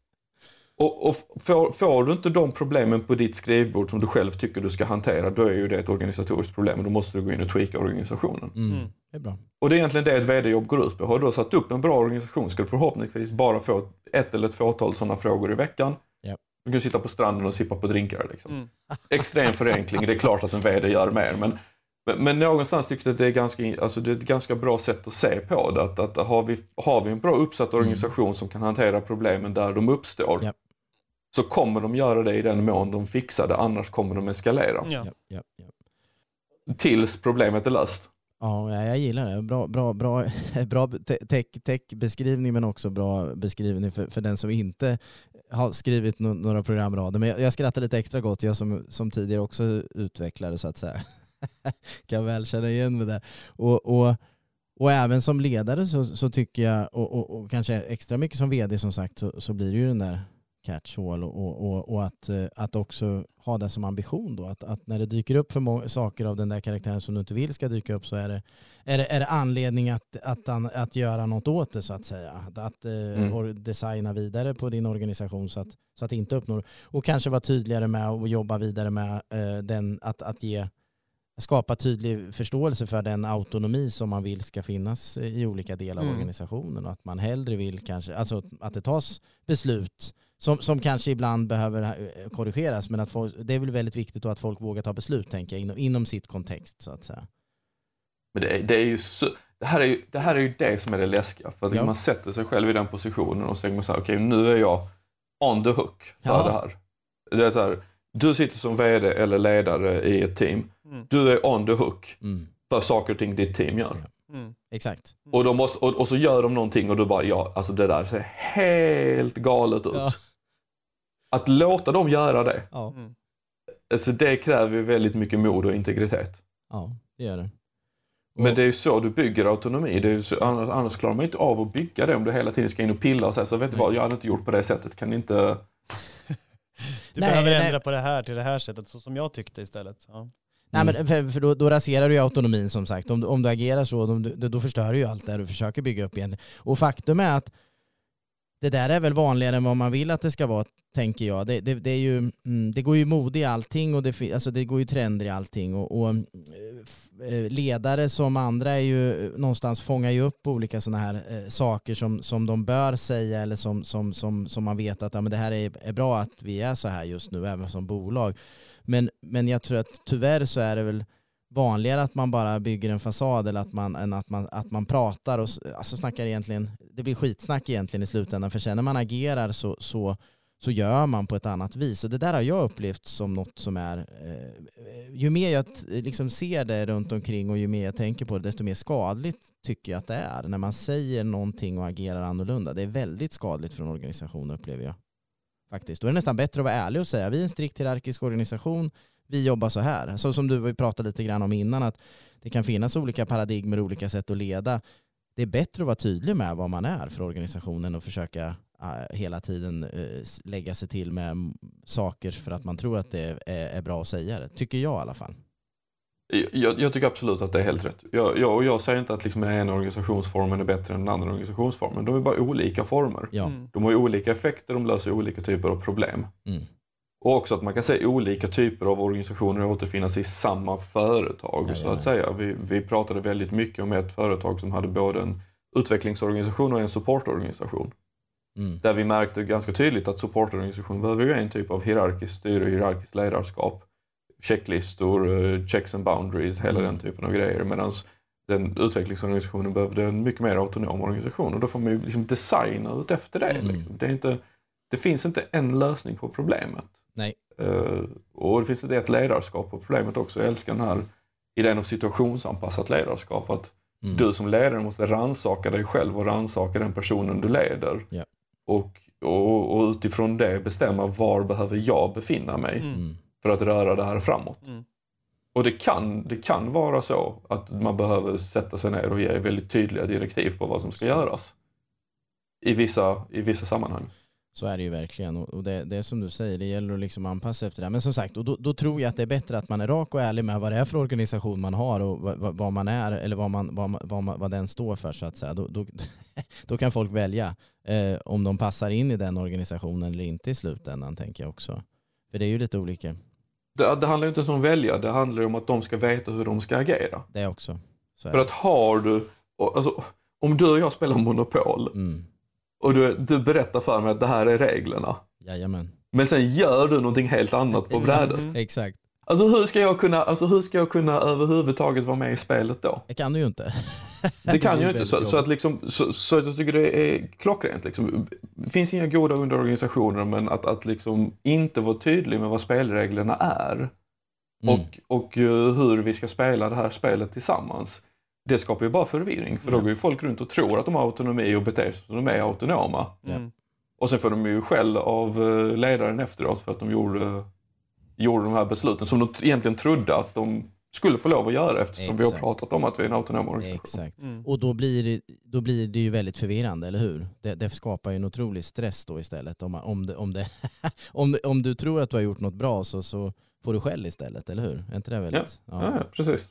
Och, och får, får, du inte de problemen på ditt skrivbord som du själv tycker du ska hantera, då är ju det ett organisatoriskt problem och då måste du gå in och tweaka organisationen. Mm. mm. Det är bra. Och det är egentligen det ett vd-jobb går ut på. Har du då satt upp en bra organisation ska du förhoppningsvis bara få ett eller ett fåtal sådana frågor i veckan. Yep. Du kan sitta på stranden och sippa på drinkar. Liksom. Mm. Extrem förenkling, det är klart att en vd gör mer, men Men, men någonstans tyckte jag att det är, ganska, alltså det är ett ganska bra sätt att se på det. Att, att har, vi, har vi en bra uppsatt organisation mm. som kan hantera problemen där de uppstår, ja. så kommer de göra det i den mån de fixar det, annars kommer de eskalera. Ja. Ja, Tills problemet är löst. Ja, jag gillar det. Bra, bra, bra, [LAUGHS] bra tech-beskrivning tech men också bra beskrivning för, för den som inte har skrivit no några programrader. Men jag, jag skrattar lite extra gott, jag som, som tidigare också utvecklare så att säga. [LAUGHS] [LAUGHS] kan väl känna igen mig där. Och, och, och även som ledare så, så tycker jag, och, och, och, kanske extra mycket som vd som sagt, så, så blir det ju den där catch-all och, och, och, att, eh, att också ha det som ambition då. Att, att när det dyker upp för saker av den där karaktären som du inte vill ska dyka upp så är det, är det, är det anledning att, att, att göra något åt det så att säga. Att, att eh, mm. designa vidare på din organisation så att, så att det inte uppnår. Och kanske vara tydligare med att jobba vidare med uh, den, att, att ge skapa tydlig förståelse för den autonomi som man vill ska finnas i olika delar av mm. organisationen och att man hellre vill kanske, alltså att det tas beslut som, som kanske ibland behöver eh, korrigeras men att folk, det är väl väldigt viktigt att folk vågar ta beslut tänker jag inom, inom sitt kontext så att säga. Men det är, det är ju så, det här är ju, det här är ju det som är det läskiga för att ja. man sätter sig själv i den positionen och så tänker man så här, okej okay, nu är jag on the hook för ja. det här. Det är så här, du sitter som vd eller ledare i ett team Mm. Du är on the hook mm. för saker och ting ditt team gör. Mm. Exakt. Och, de måste, och, och, så gör de någonting och du bara, ja, alltså det där ser helt galet ut. Ja. Att låta dem göra det, ja. Mm. alltså det kräver ju väldigt mycket mod och integritet. Ja, det gör det. Men det är ju så du bygger autonomi. Det är så, annars, annars klarar man inte av att bygga det om du hela tiden ska in och pilla och säga så vet du vad, jag hade inte gjort på det sättet. Kan inte... du nej, behöver nej. ändra på det här till det här sättet, så som jag tyckte istället. Ja. Nej, men för, för då, då, raserar du ju autonomin som sagt. Om, om du agerar så, då, då förstör du ju allt det du försöker bygga upp igen. Och faktum är att det där är väl vanligare än vad man vill att det ska vara, tänker jag. Det, det, det är ju, mm, det går ju mode i allting och det, alltså det går ju trender i allting. Och, och eh, eh, ledare som andra är ju eh, någonstans fångar ju upp olika sådana här saker som, som de bör säga eller som, som, som, som man vet att ja, men det här är, är bra att vi är så här just nu, även som bolag. Men, men jag tror att tyvärr så är det väl vanligare att man bara bygger en fasad eller att man, än att man, att man pratar och alltså snackar egentligen, det blir skitsnack egentligen i slutändan för sen när man agerar så, så, så gör man på ett annat vis. Och det där har jag upplevt som något som är, eh, ju mer jag liksom ser det runt omkring och ju mer jag tänker på det, desto mer skadligt tycker jag att det är. När man säger någonting och agerar annorlunda. Det är väldigt skadligt för en organisation upplever jag. Faktiskt. Då är det nästan bättre att vara ärlig och säga vi är en strikt hierarkisk organisation, vi jobbar så här. Så som du pratade lite grann om innan, att det kan finnas olika paradigmer och olika sätt att leda. Det är bättre att vara tydlig med vad man är för organisationen och försöka uh, hela tiden uh, lägga sig till med saker för att man tror att det är, är bra att säga det. Tycker jag i alla fall. Jag, jag, tycker absolut att det är helt rätt. Jag, jag, jag säger inte att liksom den ena organisationsformen är bättre än den andra organisationsformen. De är bara olika former. Ja. Mm. De har olika effekter, de löser olika typer av problem. Mm. Och också att man kan se olika typer av organisationer återfinnas i samma företag. Ja, så att säga. Vi, vi pratade väldigt mycket om ett företag som hade både en utvecklingsorganisation och en supportorganisation. Mm. Där vi märkte ganska tydligt att supportorganisationen behöver ju en typ av hierarkiskt styre och hierarkiskt ledarskap checklistor, eh, checks and boundaries, hela mm. den typen av grejer. Medan den utvecklingsorganisationen behövde en mycket mer autonom organisation och då får man ju liksom designa ut efter det. Mm. Liksom. Det, inte, det finns inte en lösning på problemet. Nej. Uh, och det finns ett ledarskap på problemet också. Jag älskar den här idén av situationsanpassat ledarskap. Att mm. du som ledare måste ransaka dig själv och ransaka den personen du leder. Yeah. Och, och, och, utifrån det bestämma var behöver jag befinna mig. Mm för att röra det här framåt. Mm. Och det kan, det kan vara så att man behöver sätta sig ner och ge väldigt tydliga direktiv på vad som ska göras. I vissa, i vissa sammanhang. Så är det ju verkligen. Och det, det är som du säger, det gäller att liksom anpassa efter det. Men som sagt, och då, då, tror jag att det är bättre att man är rak och ärlig med vad det är för organisation man har och vad, vad man är eller vad, man, vad, vad, vad den står för så att säga. Då, då, [LAUGHS] då kan folk välja eh, om de passar in i den organisationen eller inte i slutändan tänker jag också. För det är ju lite olika. Det, det handlar inte ens om att välja, det handlar om att de ska veta hur de ska agera. Det också. För att har du, alltså, om du och jag spelar Monopol mm. Och du, du berättar för mig att det här är reglerna. Jajamän. Men sen gör du någonting helt annat på [LAUGHS] brädet. Exakt. Alltså hur ska jag kunna, alltså hur ska jag kunna överhuvudtaget vara med i spelet då? Det kan du ju inte. [LAUGHS] Det kan blir jag inte. Så, väldigt så, att liksom, så, så jag tycker det är klockrent. Liksom. Det finns inga goda underorganisationer men att, att liksom inte vara tydlig med vad spelreglerna är Mm. och, och eh, hur vi ska spela det här spelet tillsammans. Det skapar ju bara förvirring för då Ja. går ju folk runt och tror att de har autonomi och beter sig som de är autonoma. Ja. Mm. Och sen får de ju skäll av eh, ledaren efteråt för att de gjorde, gjorde de här besluten som de egentligen trodde att de skulle få lov att göra eftersom vi har Exakt. pratat om att vi är en autonom organisation. Exakt. Mm. Och då blir, det, då blir det ju väldigt förvirrande, eller hur? Det, det skapar ju en otrolig stress då istället. Om, om, det, om, det, [LAUGHS] om, om du tror att du har gjort något bra så, så får du skäll istället, eller hur? Är inte det väldigt? Ja, ja, precis.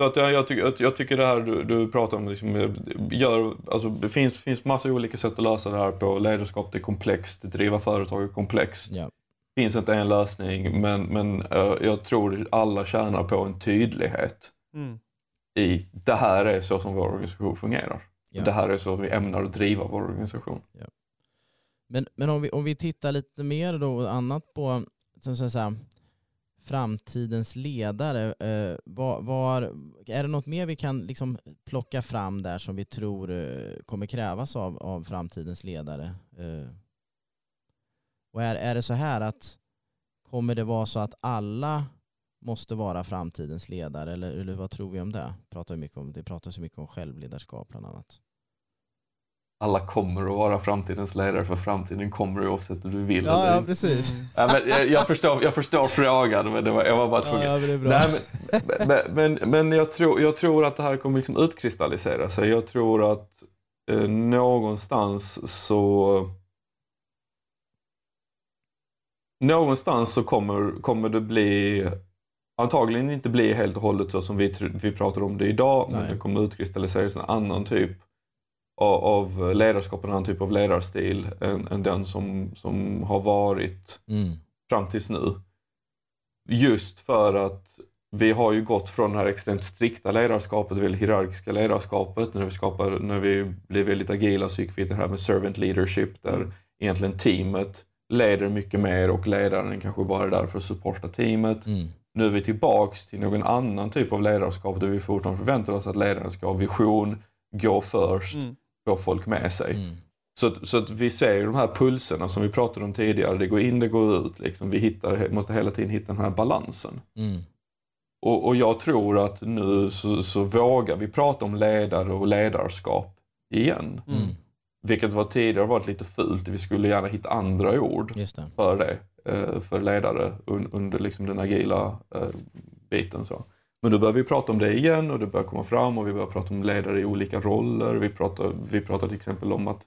Så att jag, jag, tycker, att jag tycker det här du, du pratar om, liksom, eh, gör, alltså, det finns, finns massa olika sätt att lösa det här på. Ledarskap är komplext, driva företag är komplext. Ja. Det finns inte en lösning, men, men eh, jag tror alla tjänar på en tydlighet Mm. i det här är så som vår organisation fungerar. Ja. Det här är så vi ämnar att driva vår organisation. Men, men om, vi, om vi tittar lite mer då annat på som så att säga, framtidens ledare. Eh, var, var, är det något mer vi kan liksom plocka fram där som vi tror eh, kommer krävas av, av framtidens ledare? Eh, och är, är det så här att kommer det vara så att alla måste vara framtidens ledare eller, eller vad tror vi om det? Pratar vi mycket om, det pratas ju mycket om självledarskap bland annat. Alla kommer att vara framtidens ledare för framtiden kommer oavsett om du vill eller inte. precis. Mm. Ja, men jag, jag, förstår, jag förstår frågan men det var, jag var bara tvungen. Ja, men det är bra. Nej, men men, men, men jag, tror, jag tror att det här kommer liksom utkristallisera sig. Jag tror att eh, någonstans så Någonstans så kommer, kommer det bli antagligen inte bli helt och hållet så som vi, vi pratar om det idag men Nej. det kommer utkristalliseras en annan typ av, av ledarskap, en annan typ av ledarstil än, än den som, som har varit Mm. fram tills nu. Just för att vi har ju gått från det här extremt strikta ledarskapet, väldigt hierarkiska ledarskapet. När vi, skapar, när vi blev väldigt agila så gick vi till det här med servant leadership där Mm. egentligen teamet leder mycket mer och ledaren kanske bara är där för att supporta teamet. Mm. Nu är vi tillbaks till någon annan typ av ledarskap där vi fortfarande förväntar oss att ledaren ska ha vision, gå först, Mm. Få folk med sig. Mm. Så, att, så att vi ser ju de här pulserna som vi pratade om tidigare. Det går in, det går ut. Liksom. Vi hittar, måste hela tiden hitta den här balansen. Mm. Och, och jag tror att nu så, så vågar vi prata om ledare och ledarskap igen. Mm. Vilket var tidigare varit lite fult. Vi skulle gärna hitta andra ord det. för det. eh, För ledare un, under liksom den agila eh, biten. Så. Men då börjar vi prata om det igen och det börjar komma fram och vi börjar prata om ledare i olika roller. Vi pratar, vi pratar till exempel om att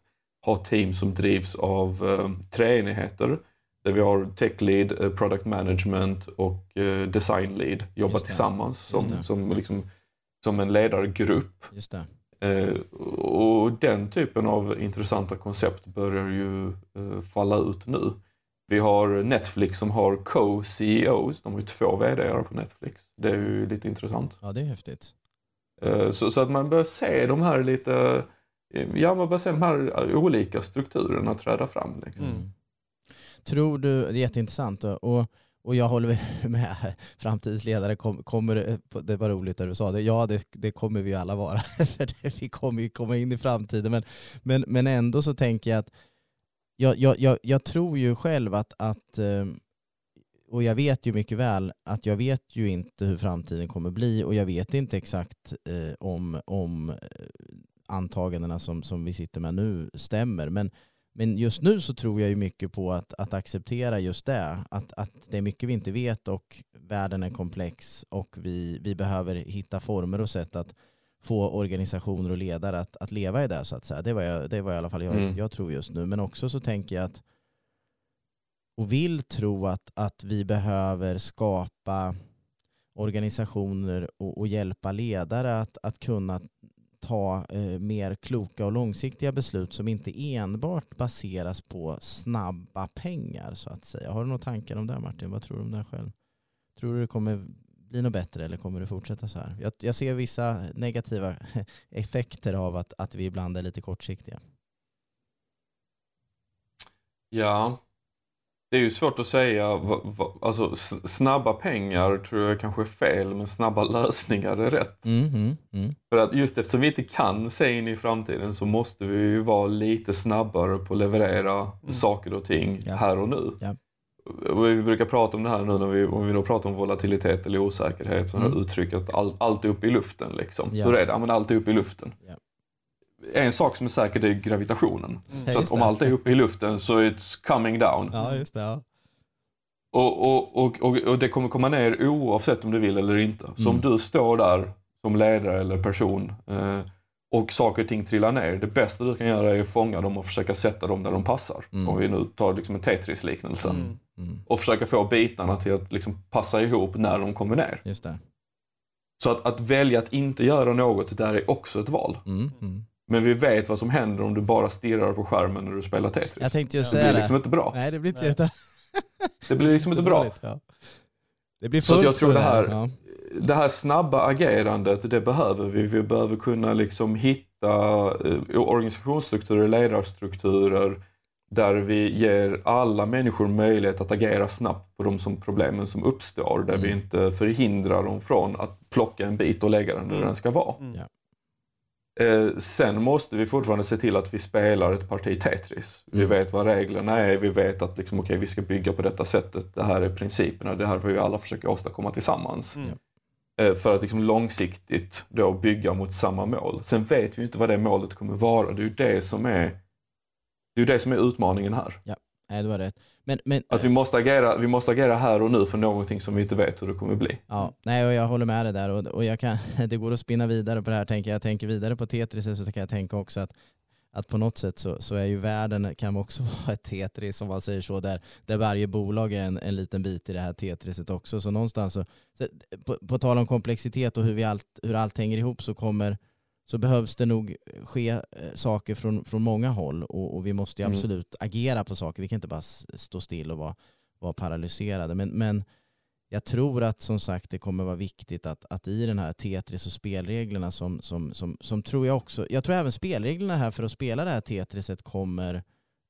ha team som drivs av eh, tre enheter. Där vi har tech lead, eh, product management och eh, design lead jobbar tillsammans som, som, liksom, som en ledargrupp. Eh, och den typen av intressanta koncept börjar ju eh, falla ut nu. Vi har Netflix som har co-CEOs, de har ju två vd på Netflix. Det är ju lite intressant. Ja, det är häftigt. Eh, så, så att man börjar se de här lite, eh, ja man börjar se de här olika strukturerna träda fram. Liksom. Mm. Tror du, det är jätteintressant och, och, jag håller [LAUGHS] med, framtidens ledare kom, kommer, det var roligt att du sa det, ja det, det kommer vi alla vara, [LAUGHS] vi kommer ju komma in i framtiden, men, men, men ändå så tänker jag att jag, jag, jag, jag tror ju själv att, att eh, och jag vet ju mycket väl att jag vet ju inte hur framtiden kommer bli och jag vet inte exakt eh, om, om eh, antagandena som, som vi sitter med nu stämmer. Men, men just nu så tror jag ju mycket på att, att acceptera just det. Att, att det är mycket vi inte vet och världen är komplex och vi, vi behöver hitta former och sätt att få organisationer och ledare att, att leva i det så att säga. Det var, jag, det var i alla fall jag, Mm. jag tror just nu. Men också så tänker jag att och vill tro att, att vi behöver skapa organisationer och, och hjälpa ledare att, att kunna ta eh, mer kloka och långsiktiga beslut som inte enbart baseras på snabba pengar så att säga. Har du några tankar om det Martin? Vad tror du om det själv? Tror du det kommer bli något bättre eller kommer det fortsätta så här? Jag, jag ser vissa negativa [LAUGHS] effekter av att, att vi ibland är lite kortsiktiga. Ja, det är ju svårt att säga, alltså snabba pengar tror jag kanske är fel, men snabba [LAUGHS] lösningar är rätt. Mm, mm, mm. För att just eftersom vi inte kan se in i framtiden så måste vi ju vara lite snabbare på att leverera Mm. saker och ting Ja. här och nu. Ja. Vi brukar prata om det här nu när vi, om vi då pratar om volatilitet eller osäkerhet, så Mm. uttrycket att all, allt är uppe i luften. Liksom. Ja. Hur är det? Ja, men allt är uppe i luften. Ja. En sak som är säker det är gravitationen. Mm. Ja, Så att om det. allt är uppe i luften så it's coming down. Ja, just det. Ja. Och, och, och, och, och det kommer komma ner oavsett om du vill eller inte. Så om Mm. du står där som ledare eller person eh, och saker och ting trillar ner. Det bästa du kan göra är att fånga dem och försöka sätta dem där de passar. Mm. Om vi nu tar liksom en Tetris-liknelse. Mm. Mm, Och försöka få bitarna till att liksom passa ihop när de kommer ner. just det. Så att, att välja att inte göra något där är också ett val. Mm, mm. Men vi vet vad som händer om du bara stirrar på skärmen när du spelar Tetris. Jag tänkte ju Ja, det blir liksom det. inte bra. Nej, det blir inte. Det blir liksom inte bra. Det blir Så jag tror på det här- Ja. Det här snabba agerandet, det behöver vi. Vi behöver kunna liksom hitta eh, organisationsstrukturer, ledarstrukturer där vi ger alla människor möjlighet att agera snabbt på de som problemen som uppstår. Där vi Mm. inte förhindrar dem från att plocka en bit och lägga den där Mm. den ska vara. Mm. Eh, sen måste vi fortfarande se till att vi spelar ett parti Tetris. Vi Mm. vet vad reglerna är, vi vet att liksom, okay, vi ska bygga på detta sättet. Det här är principerna, det här får vi alla försöka åstadkomma tillsammans. Eh, för att liksom långsiktigt då bygga mot samma mål. Sen vet vi inte vad det målet kommer vara. Det är ju det som är, det är, det som är utmaningen här. Nej, du har rätt. Men, men, Att vi måste, agera, vi måste agera här och nu för någonting som vi inte vet hur det kommer bli. Ja, nej, och jag håller med dig där och, och jag kan, [LAUGHS] det går att spinna vidare på det här. Tänker jag tänker vidare på Tetris så kan jag tänka också att, att på något sätt så, så är ju världen, kan också [LAUGHS] vara ett Tetris om man säger så, där, där varje bolag är en, en liten bit i det här Tetriset också. Så någonstans, så, så, på, på tal om komplexitet och hur, vi allt, hur allt hänger ihop så kommer så behövs det nog ske eh, saker från, från många håll och, och vi måste ju Mm. absolut agera på saker. Vi kan inte bara stå still och vara, vara paralyserade. Men, men jag tror att som sagt det kommer vara viktigt att, att i den här Tetris och spelreglerna som, som, som, som tror jag också, jag tror även spelreglerna här för att spela det här Tetriset kommer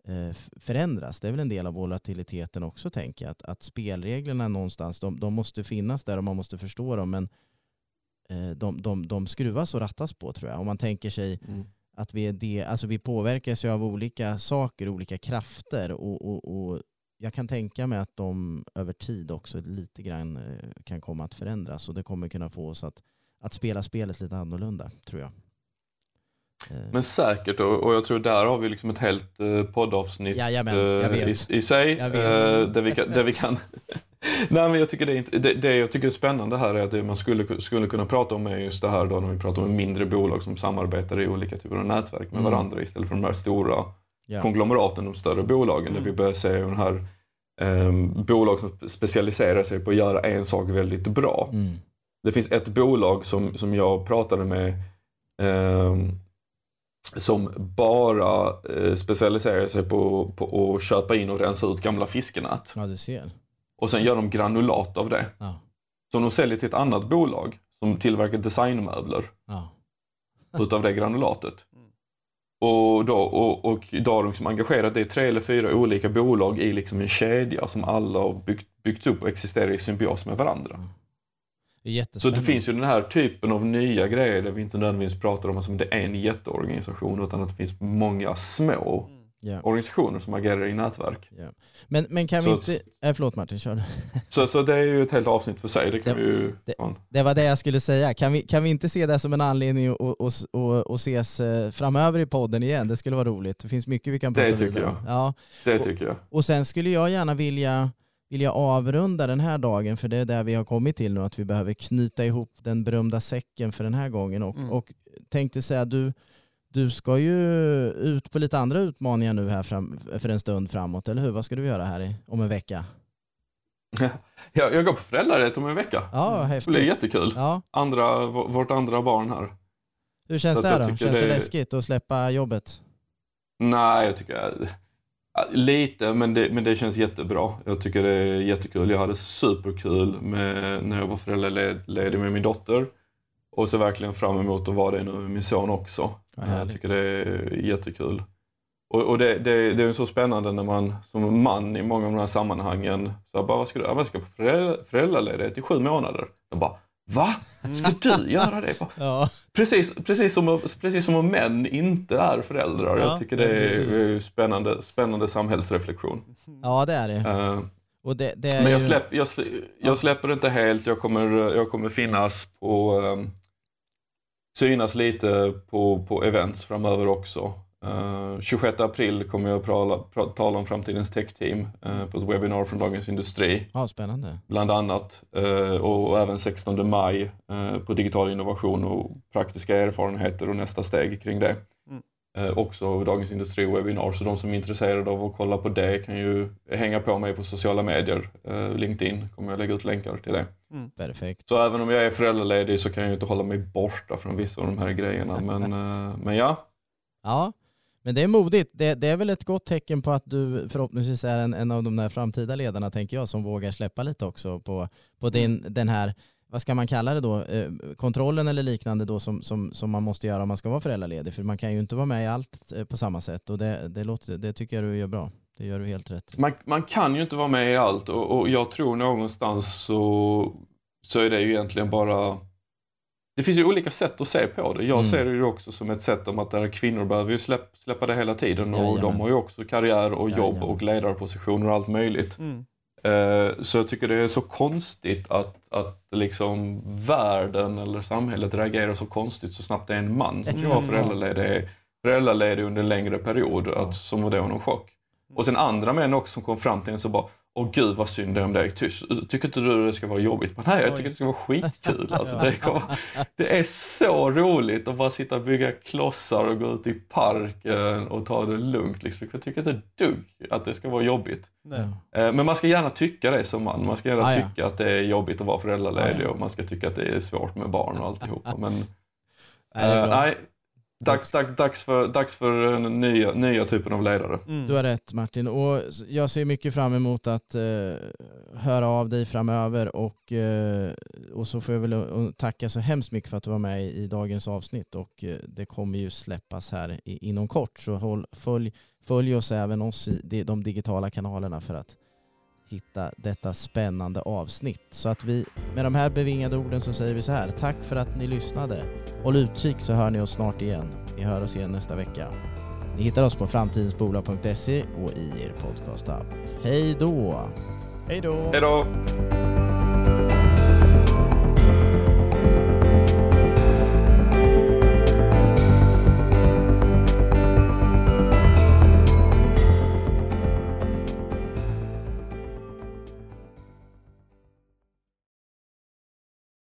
eh, förändras. Det är väl en del av volatiliteten också tänker jag. Att, att spelreglerna någonstans, de, de måste finnas där och man måste förstå dem. Men eh, de, de, de skruvas och rattas på tror jag. Om man tänker sig att vi, är det, alltså vi påverkas ju av olika saker, olika krafter och, och, och jag kan tänka mig att de över tid också lite grann eh, kan komma att förändras och det kommer kunna få oss att, att spela spelet lite annorlunda tror jag. Eh, Men säkert, och, jag tror där har vi liksom ett helt eh, poddavsnitt Jajamän, i, i sig. Där, vi kan, där vi kan... [LAUGHS] Nej, men jag tycker det, är, det, det jag tycker är spännande här är att det man skulle, skulle kunna prata om är just det här då när vi pratar om mindre bolag som samarbetar i olika typer av nätverk med Mm. varandra istället för de här stora ja. konglomeraten, de större bolagen, Mm. där vi börjar se den här bolag som specialiserar sig på att göra en sak väldigt bra. Mm. Det finns ett bolag som, som jag pratade med ehm, som bara eh, specialiserar sig på, på att köpa in och rensa ut gamla fiskenät. ja, du ser. Och sen gör de granulat av det. Ja. Som de säljer till ett annat bolag som tillverkar designmöbler Ja. utav det granulatet. Mm. Och då, och, och då har de liksom engagerat det är tre eller fyra olika bolag i liksom en kedja som alla har byggt, byggts upp och existerar i symbios med varandra. Det är Så det finns ju den här typen av nya grejer där vi inte nödvändigtvis pratar om att det är en jätteorganisation utan att det finns många små Ja. organisationer som agerar i nätverk. Ja. Men, men kan vi Så- inte... Äh, förlåt Martin, kör. Så, så det är ju ett helt avsnitt för sig. Det kan Det- vi ju... det-. Det var det jag skulle säga. Kan vi, kan vi inte se det som en anledning att, att, att, att ses eh, framöver i podden igen? Det skulle vara roligt. Det finns mycket vi kan Det prata tycker vidare om. jag. Ja. Det tycker jag. Och sen skulle jag gärna vilja, vilja avrunda den här dagen, för det är där vi har kommit till nu, att vi behöver knyta ihop den berömda säcken för den här gången. Och, Mm. och tänkte säga, du, du ska ju ut på lite andra utmaningar nu här fram, för en stund framåt, eller hur? Vad ska du göra här i, om en vecka? [LAUGHS] Jag, jag går på föräldraledighet om en vecka. Ja, Mm. Det häftigt. blir jättekul. Ja. Andra, vårt andra barn här. Hur känns det då? Känns det det- läskigt att släppa jobbet? Nej, jag tycker... Lite, men det, men det känns jättebra. Jag tycker det är jättekul. Jag hade superkul med, när jag var föräldraledig med min dotter. Och ser verkligen fram emot att vara det nu med min son också. Vad jag tycker det är jättekul. och, och det, det, det är ju så spännande när man som man i många av de här sammanhangen, så bara, vad ska du, jag ska på föräldraledighet i sju månader. Jag bara, Va? Ska du göra det? Ja. Precis, precis, som, precis som om män inte är föräldrar. Ja, jag tycker det är spännande, spännande samhällsreflektion. Ja, det är det. Uh, och det, det är men jag, släpp, jag, jag släpper inte helt. Jag kommer, jag kommer finnas på um, synas lite på, på events framöver också. Uh, 26 april kommer jag prala, pra, tala om framtidens techteam uh, på ett webbinar från Dagens Industri. Ja, spännande. Bland annat. Uh, och, och, även 16 maj uh, på digital innovation och praktiska erfarenheter och nästa steg kring det. Mm. Också Dagens Industri webbinar, så de som är intresserade av att kolla på det kan ju hänga på mig på sociala medier. LinkedIn kommer jag lägga ut länkar till det. Mm. Perfekt. Så även om jag är föräldraledig så kan jag inte hålla mig borta från vissa av de här grejerna. [LAUGHS] Men, men ja. Ja, men det är modigt. Det, det, är väl ett gott tecken på att du förhoppningsvis är en, en av de där framtida ledarna, tänker jag, som vågar släppa lite också på, på din, den här, vad ska man kalla det då, eh, kontrollen eller liknande då som, som, som man måste göra om man ska vara föräldraledig. För man kan ju inte vara med i allt eh, på samma sätt och det, det, låter, det tycker jag du gör bra. Det gör du helt rätt. Man, man kan ju inte vara med i allt och, och jag tror någonstans så, så är det ju egentligen bara det finns ju olika sätt att se på det. Jag mm. ser det ju också som ett sätt om att där kvinnor behöver ju släpp, släppa det hela tiden och ja, de har ju också karriär och jobb ja, och ledarpositioner och allt möjligt. Mm. Eh, så jag tycker det är så konstigt att, att liksom världen eller samhället reagerar så konstigt så snabbt det är en man. Som ska vara föräldraledig, föräldraledig under en längre period, att, som det var någon chock. Och sen andra män också som kom fram till en så bara Åh gud vad synd det är om dig. Tycker inte du det ska vara jobbigt? Men nej, jag tycker det ska vara skitkul. [LAUGHS] Alltså, det, kommer, det är så roligt att bara sitta och bygga klossar och gå ut i parken och ta det lugnt. Liksom. Jag tycker inte dugg att det ska vara jobbigt. Nej. Eh, men man ska gärna tycka det som man. Man ska gärna ah, ja. tycka att det är jobbigt att vara föräldraledig ah, ja. och man ska tycka att det är svårt med barn och alltihopa. Men, [LAUGHS] nej, nej Dags, dags, dags, för, dags för nya, nya typen av ledare. Mm. Du har rätt Martin och jag ser mycket fram emot att uh, höra av dig framöver och, uh, och så får jag väl tacka så hemskt mycket för att du var med i, i dagens avsnitt och uh, det kommer ju släppas här i, inom kort så håll, följ, följ oss även oss i de digitala kanalerna för att hitta detta spännande avsnitt. Så att vi med de här bevingade orden så säger vi så här. Tack för att ni lyssnade. Håll utkik så hör ni oss snart igen. Vi hör oss igen nästa vecka. Ni hittar oss på framtidensbolag.se och i er podcast-app. Hej då! Hej då! Hej då!